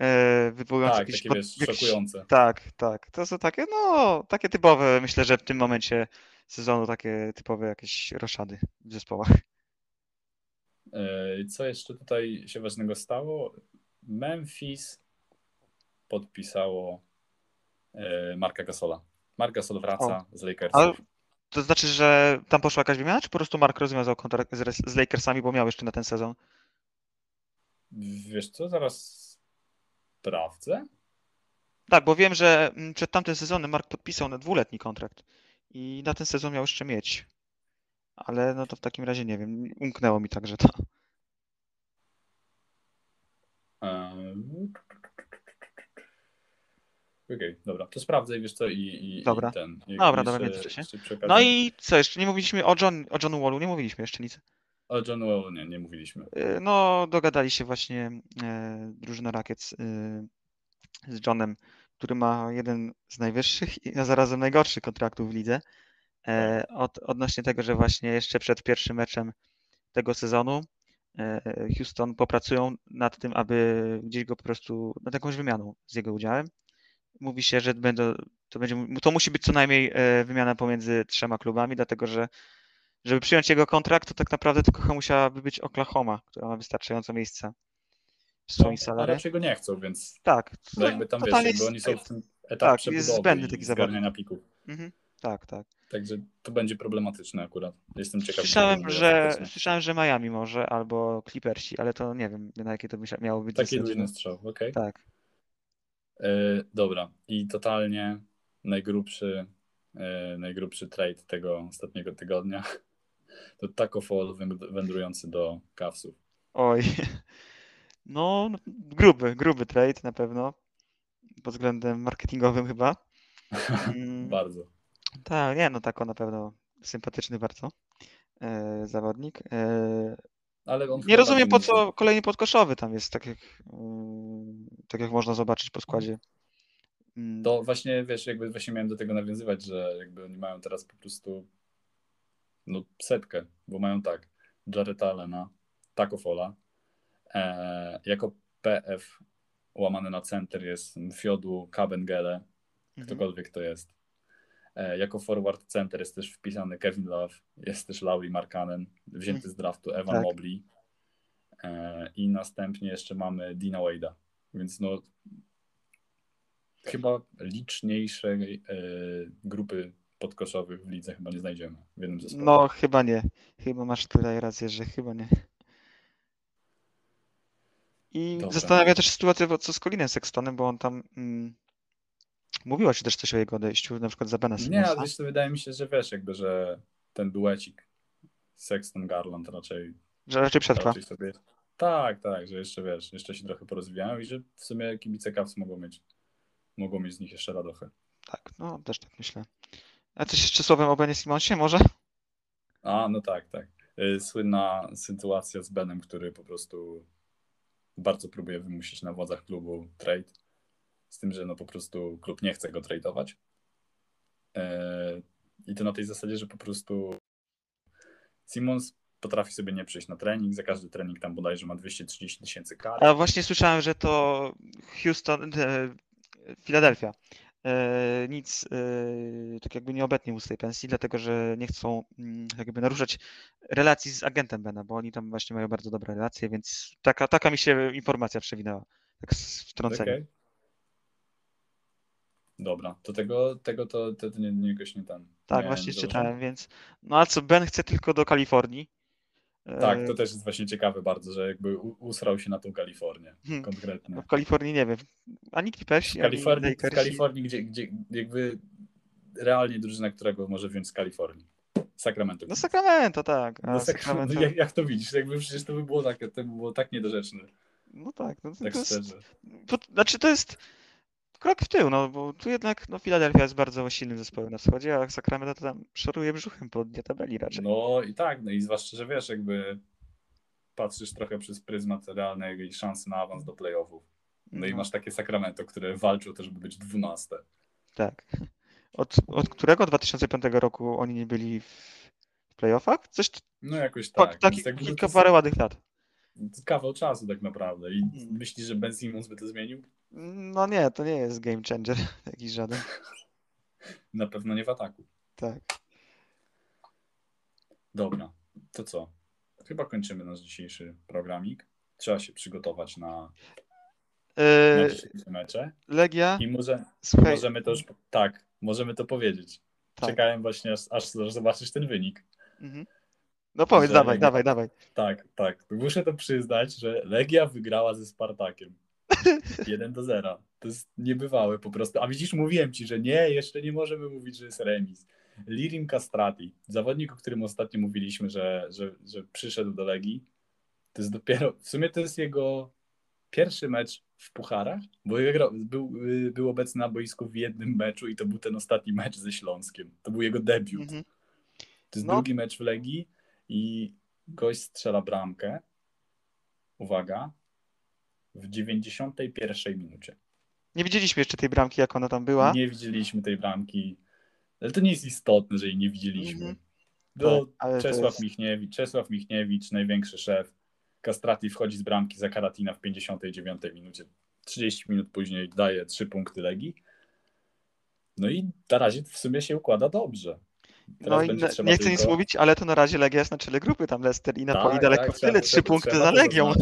e, wywołujące tak, jakieś, takie wiesz, jakieś szokujące. Tak, tak. To są takie, no, takie typowe, myślę, że w tym momencie sezonu takie typowe jakieś roszady w zespołach. E, Co jeszcze tutaj się ważnego stało? Memphis podpisało e, Marka Gasola. Mark Gasol wraca z Lakersów. Ale to znaczy, że tam poszła jakaś wymiana, czy po prostu Mark rozwiązał kontrakt z, Lakersami, bo miał jeszcze na ten sezon? Wiesz co, zaraz sprawdzę. Tak, bo wiem, że mm, przed tamtym sezonem Mark podpisał na dwuletni kontrakt i na ten sezon miał jeszcze mieć. Ale no to w takim razie nie wiem, umknęło mi także to. Ehm, Okej, dobra, to sprawdzę i wiesz co, i, i, Dobra. i ten. i Dobra, dobra, w międzyczasie. jeszcze przy okazji- No i co jeszcze? Nie mówiliśmy o John, o Johnu Wallu, nie mówiliśmy jeszcze nic. O John Wall nie, nie mówiliśmy. Y, No, dogadali się właśnie e, drużyna Rakiec y, z Johnem, który ma jeden z najwyższych i zarazem najgorszych kontraktów w lidze. E, Od, odnośnie tego, że właśnie jeszcze przed pierwszym meczem tego sezonu e, Houston popracują nad tym, aby gdzieś go po prostu nad jakąś wymianą z jego udziałem. Mówi się, że będą, to, będzie, to musi być co najmniej e, wymiana pomiędzy trzema klubami, dlatego że żeby przyjąć jego kontrakt, to tak naprawdę tylko musiałaby być Oklahoma, która ma wystarczająco miejsca w swoim No, salary. raczej go nie chcą, więc Tak, no jakby tam wiesz, jest- oni są w tym etapie tak, jest zbędny taki zgarniania pików. Mhm, tak, tak. Także to będzie problematyczne akurat. Jestem ciekaw. Słyszałem, że, słyszałem, że Miami może albo Clippersi, ale to nie wiem, na jakie to by miało być Taki luźny strzał, okej. Tak. E, dobra, i totalnie najgrubszy, e, najgrubszy trade tego ostatniego tygodnia to Taco Fall węd- wędrujący do Cavsów. Oj. No, no, gruby, gruby trade na pewno. Pod względem marketingowym chyba. Bardzo. Tak, nie, no tako na pewno sympatyczny bardzo e, zawodnik. Nie rozumiem po co kolejny podkoszowy tam jest, tak jak, mm, tak jak można zobaczyć po składzie. Mm, To właśnie, wiesz, jakby właśnie miałem do tego nawiązywać, że jakby oni mają teraz po prostu no, setkę, bo mają tak, Jareta Allena, Taco Fola, e, jako PF łamany na center jest Fiodu Kabengele, mhm. ktokolwiek to jest. E, jako forward center jest też wpisany Kevin Love, jest też Lauri Markkanen, wzięty z draftu Evan Tak. Mobley. E, I następnie jeszcze mamy Dina Wade'a, więc no chyba liczniejszej e, grupy podkoszowych w lidze chyba nie znajdziemy w jednym zespole. No, chyba nie. Chyba masz tutaj rację, że chyba nie. I Dobra. zastanawia też sytuacja, bo co z Colinem Sextonem, bo on tam mm, mówiło się też coś o jego odejściu, na przykład za Bena Nie, ale wiesz, to wydaje mi się, że wiesz, jakby, że ten duecik Sexton Garland raczej, Że raczej przetrwa. raczej sobie. Tak, tak, że jeszcze wiesz, jeszcze się trochę porozwijają i że w sumie kibice Cavs mogą mieć, mogą mieć z nich jeszcze radochę. Tak, no też tak myślę. A coś jeszcze słowem o Benie Simonsie może? A, no tak, tak. Y, Słynna sytuacja z Benem, który po prostu bardzo próbuje wymusić na władzach klubu trade. Z tym, że no po prostu klub nie chce go tradeować. E, I to na tej zasadzie, że po prostu Simons potrafi sobie nie przyjść na trening. Za każdy trening tam bodajże ma 230 tysięcy kar. A właśnie słyszałem, że to Houston, Filadelfia. E, nic e, tak jakby nie obetnie mu z tej pensji, dlatego że nie chcą mm, jakby naruszać relacji z agentem Bena, bo oni tam właśnie mają bardzo dobre relacje, więc taka, taka mi się informacja przewinęła. Tak z wtrąceniem. Okej. Dobra, to tego, tego to, to, to nie, nie, jakoś nie ten. Tak, nie właśnie czytałem, więc no a co, Ben chce tylko do Kalifornii. E, Tak, to też jest właśnie ciekawe bardzo, że jakby usrał się na tą Kalifornię Hmm. konkretnie. no w Kalifornii nie wiem, ani Clippersi, ani Kalifornii, w. Kalifornii gdzie, gdzie jakby realnie drużyna, którego może wziąć z Kalifornii. Sacramento. No Sacramento, tak. A No, Sac- Sacramento, jak, jak to widzisz? Jakby przecież to by było tak, to by było tak niedorzeczne, no tak, no to, tak to jest, to, znaczy to jest krok w tył, no bo tu jednak no, Filadelfia jest bardzo silnym zespołem na wschodzie, a Sacramento to tam szoruje brzuchem po dnie tabeli raczej. No i tak, no i zwłaszcza, że wiesz, jakby patrzysz trochę przez pryzmat realnej szansy na awans do playoffów. No i No, masz takie Sacramento, które walczy o to, żeby być dwunaste. Tak. Od, od którego 2005 roku oni nie byli w playoffach? Coś No jakoś tak, tak. taki kilka parę ładnych lat. kawał czasu tak naprawdę. I Mm. myślisz, że Ben Simmons by to zmienił? No nie, to nie jest game changer jakiś żaden. Na pewno nie w ataku. Tak. Dobra, to co? Chyba kończymy nasz dzisiejszy programik. Trzeba się przygotować na, Yy, mecze. Legia, I może, słuchaj, możemy to już, tak, możemy to powiedzieć. tak. Czekałem właśnie, aż, aż zobaczysz ten wynik. Mhm. No powiedz, że dawaj, Legia- dawaj, dawaj. Tak, tak. Muszę to przyznać, że Legia wygrała ze Spartakiem. 1 do 0. To jest niebywałe po prostu. A widzisz, mówiłem ci, że nie, jeszcze nie możemy mówić, że jest remis. Lirim Castrati, zawodnik, o którym ostatnio mówiliśmy, że, że, że przyszedł do Legii, to jest dopiero, w sumie to jest jego pierwszy mecz w pucharach, bo był, y, był obecny na boisku w jednym meczu i to był ten ostatni mecz ze Śląskiem. To był jego debiut. Mhm. To jest No. drugi mecz w Legii i gość strzela bramkę. Uwaga. W 91 minucie. Nie widzieliśmy jeszcze tej bramki, jak ona tam była. Nie widzieliśmy tej bramki. Ale to nie jest istotne, że jej nie widzieliśmy. Mhm. Do Tak, ale Czesław, jest- Michniewicz, Czesław Michniewicz, największy szef. Castrati wchodzi z bramki za Karatina w 59 minucie. 30 minut później daje 3 punkty Legii. No i na razie w sumie się układa dobrze. Teraz No i na, nie chcę nic tylko- mówić, ale to na razie Legia jest na czele grupy, tam Leicester i Napoli Tak, daleko tak, w tyle, trzeba- trzy punkty za Legią.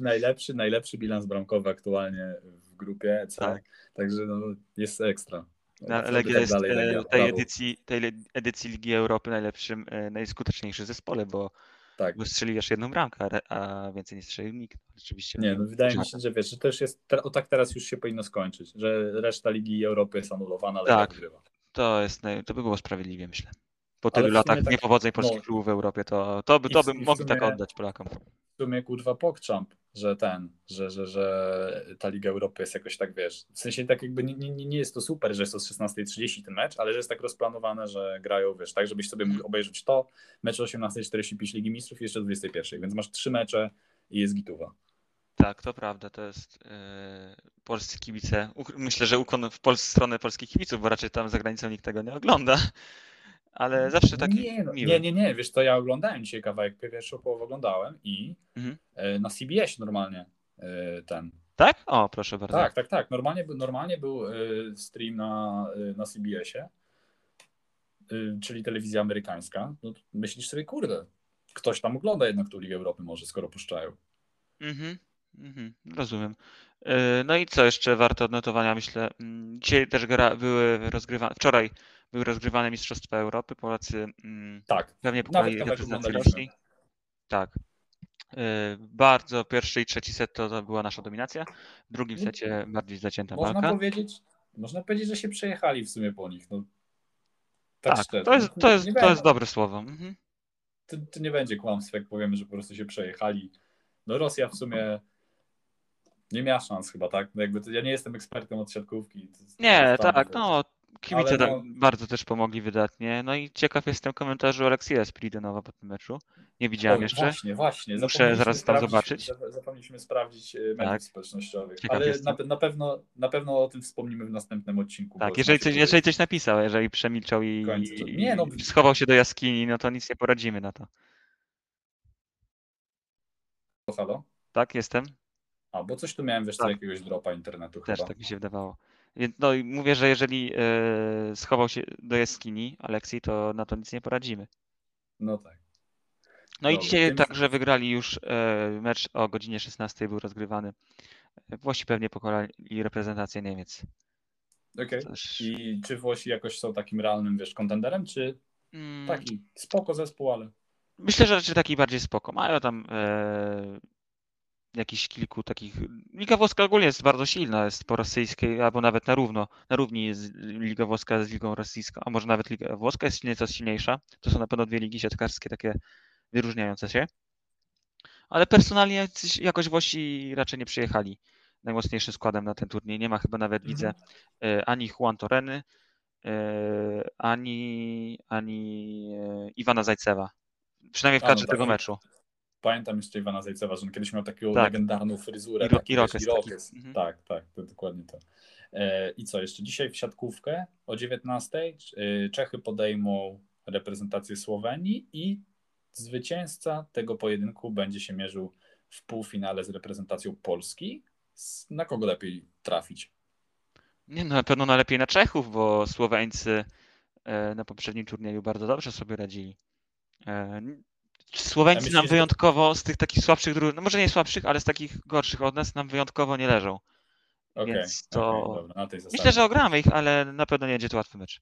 Najlepszy, najlepszy bilans bramkowy aktualnie w grupie EC. Tak. Także no, jest ekstra. Oby Legia tak jest dalej, e, Legia, tej, edycji, tej edycji Ligi Europy najlepszym, e, najskuteczniejszy zespole, bo Tak. bo strzelił aż jedną bramkę, a więcej nie strzelił nikt. Oczywiście. Nie, no wydaje mi się, że wiesz, że już jest, o tak teraz już się powinno skończyć, że reszta Ligi Europy jest anulowana, ale Tak. tak. wygrywa. To, jest, to by było sprawiedliwie, myślę. Po tylu sumie latach tak- niepowodzeń polskich no. klubów w Europie, to, to by, to w- by i w mogli tak sumie- oddać Polakom. W sumie kurwa pokczamp, że ten, że, że, że ta Liga Europy jest jakoś tak, wiesz, w sensie tak jakby nie, nie, nie jest to super, że jest to z 16.30 ten mecz, ale że jest tak rozplanowane, że grają, wiesz, tak, żebyś sobie mógł Mhm. obejrzeć to, mecz o 18.45 Ligi Mistrzów i jeszcze o 21.00, więc masz trzy mecze i jest gituwa. Tak, to prawda, to jest e, polscy kibice. Myślę, że ukłon w Pol- stronę polskich kibiców, bo raczej tam za granicą nikt tego nie ogląda. Ale zawsze taki nie, no, miły. nie, nie, nie, wiesz to ja oglądałem dzisiaj kawałek, pierwszą połowę oglądałem i Mhm. e, na CBS normalnie e, ten, Tak? O, proszę bardzo. Tak, tak, tak. Normalnie, był- normalnie był y, stream na, na CBS-ie, czyli telewizja amerykańska. No, myślisz sobie, kurde, ktoś tam ogląda jednak tu Ligę Europy może, skoro puszczają. Mhm, mhm, rozumiem. E, no i co jeszcze warte odnotowania, myślę. Mm, dzisiaj też gra, były rozgrywane, wczoraj były rozgrywane Mistrzostwa Europy. Polacy mm, Tak, pewnie kawałek reprezentację. Tak. E, Bardzo pierwszy i trzeci set to, to była nasza dominacja. W drugim secie bardziej zacięta Można walka. powiedzieć, można powiedzieć, że się przejechali w sumie po nich. No, tak, Tak, szczerze. to jest, to jest, nie, to będzie, jest dobre słowo. Mhm. to, to nie będzie kłamstw, jak powiemy, że po prostu się przejechali. No Rosja w sumie nie miała szans chyba, tak? No jakby to, ja nie jestem ekspertem od siatkówki. to- Nie, tak, no. Kibice no- bardzo też pomogli wydatnie. No i ciekaw jestem komentarzu Aleksija Spridenowa po tym meczu. Nie widziałem O, jeszcze. Właśnie, właśnie. Muszę zaraz tam zobaczyć. zap- Zapomnieliśmy sprawdzić e, mediów Tak. społecznościowych. Ciekaw Ale na, na, pewno, na pewno o tym wspomnimy w następnym odcinku. Tak, jeżeli znacie coś, jeżeli coś napisał, jeżeli przemilczał i, to- nie, no- i schował się do jaskini, no to nic nie poradzimy na to. Halo? Tak, jestem? A, bo coś tu miałem, wiesz, co, Tak. jakiegoś dropa internetu Też chyba. tak mi się wydawało. Więc no i mówię, że jeżeli e, schował się do jaskini Aleksiej, to na to nic nie poradzimy. No tak. No i Dobra, dzisiaj także wygrali już e, mecz o godzinie 16 był rozgrywany. Włosi pewnie pokonali reprezentację Niemiec. Okej. Też, I czy Włosi jakoś są takim realnym, wiesz, kontenderem, czy mm, taki spoko zespół, ale Myślę, że raczej taki bardziej spoko. Mają tam e, jakiś kilku takich. Liga Włoska ogólnie jest bardzo silna, jest po rosyjskiej, albo nawet na równo, na równi jest Liga Włoska z Ligą Rosyjską, a może nawet Liga Włoska jest nieco silniejsza. To są na pewno dwie ligi siatkarskie takie wyróżniające się. Ale personalnie jakoś Włosi raczej nie przyjechali najmocniejszym składem na ten turniej. Nie ma chyba nawet, Mhm. widzę, e, ani Juan Toreny, e, ani, ani e, Iwana Zajcewa. Przynajmniej w kadrze tego meczu. Pamiętam jeszcze Iwana Zajcewa, że on kiedyś miał taką Tak. legendarną fryzurę. Iro- taki, irokes taki. irokes. Mhm. Tak, tak, to dokładnie to. E, I co, jeszcze dzisiaj w siatkówkę o 19 e, Czechy podejmą reprezentację Słowenii i zwycięzca tego pojedynku będzie się mierzył w półfinale z reprezentacją Polski. Na kogo lepiej trafić? Nie no, na pewno najlepiej na Czechów, bo Słoweńcy e, na poprzednim turnieju bardzo dobrze sobie radzili. Słoweńcy myślisz, nam wyjątkowo z tych takich słabszych drużyn, no może nie słabszych, ale z takich gorszych od nas nam wyjątkowo nie leżą. Okej, Więc to- okej, dobra. Myślę, że ogramy ich, ale na pewno nie będzie to łatwy mecz.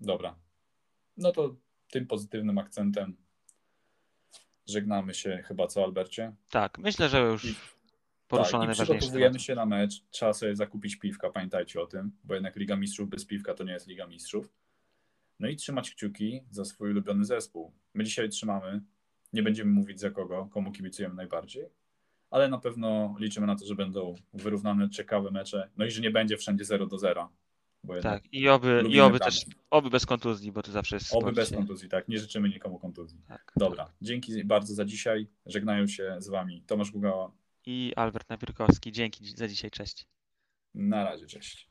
Dobra. No to tym pozytywnym akcentem żegnamy się chyba, co Albercie? Tak, myślę, że już I- poruszone tak, i przygotowujemy się na mecz. Trzeba sobie zakupić piwka, pamiętajcie o tym, bo jednak Liga Mistrzów bez piwka to nie jest Liga Mistrzów. No i trzymać kciuki za swój ulubiony zespół. My dzisiaj trzymamy. Nie będziemy mówić za kogo, komu kibicujemy najbardziej, ale na pewno liczymy na to, że będą wyrównane, ciekawe mecze. No i że nie będzie wszędzie 0 do 0. Bo jednak Tak, i oby, i oby też, oby bez kontuzji, bo to zawsze jest Oby bez kontuzji, tak. Nie życzymy nikomu kontuzji. Tak. Dobra, dzięki bardzo za dzisiaj. Żegnają się z Wami Tomasz Gugała. I Albert Nawierkowski, dzięki za dzisiaj, cześć. Na razie, cześć.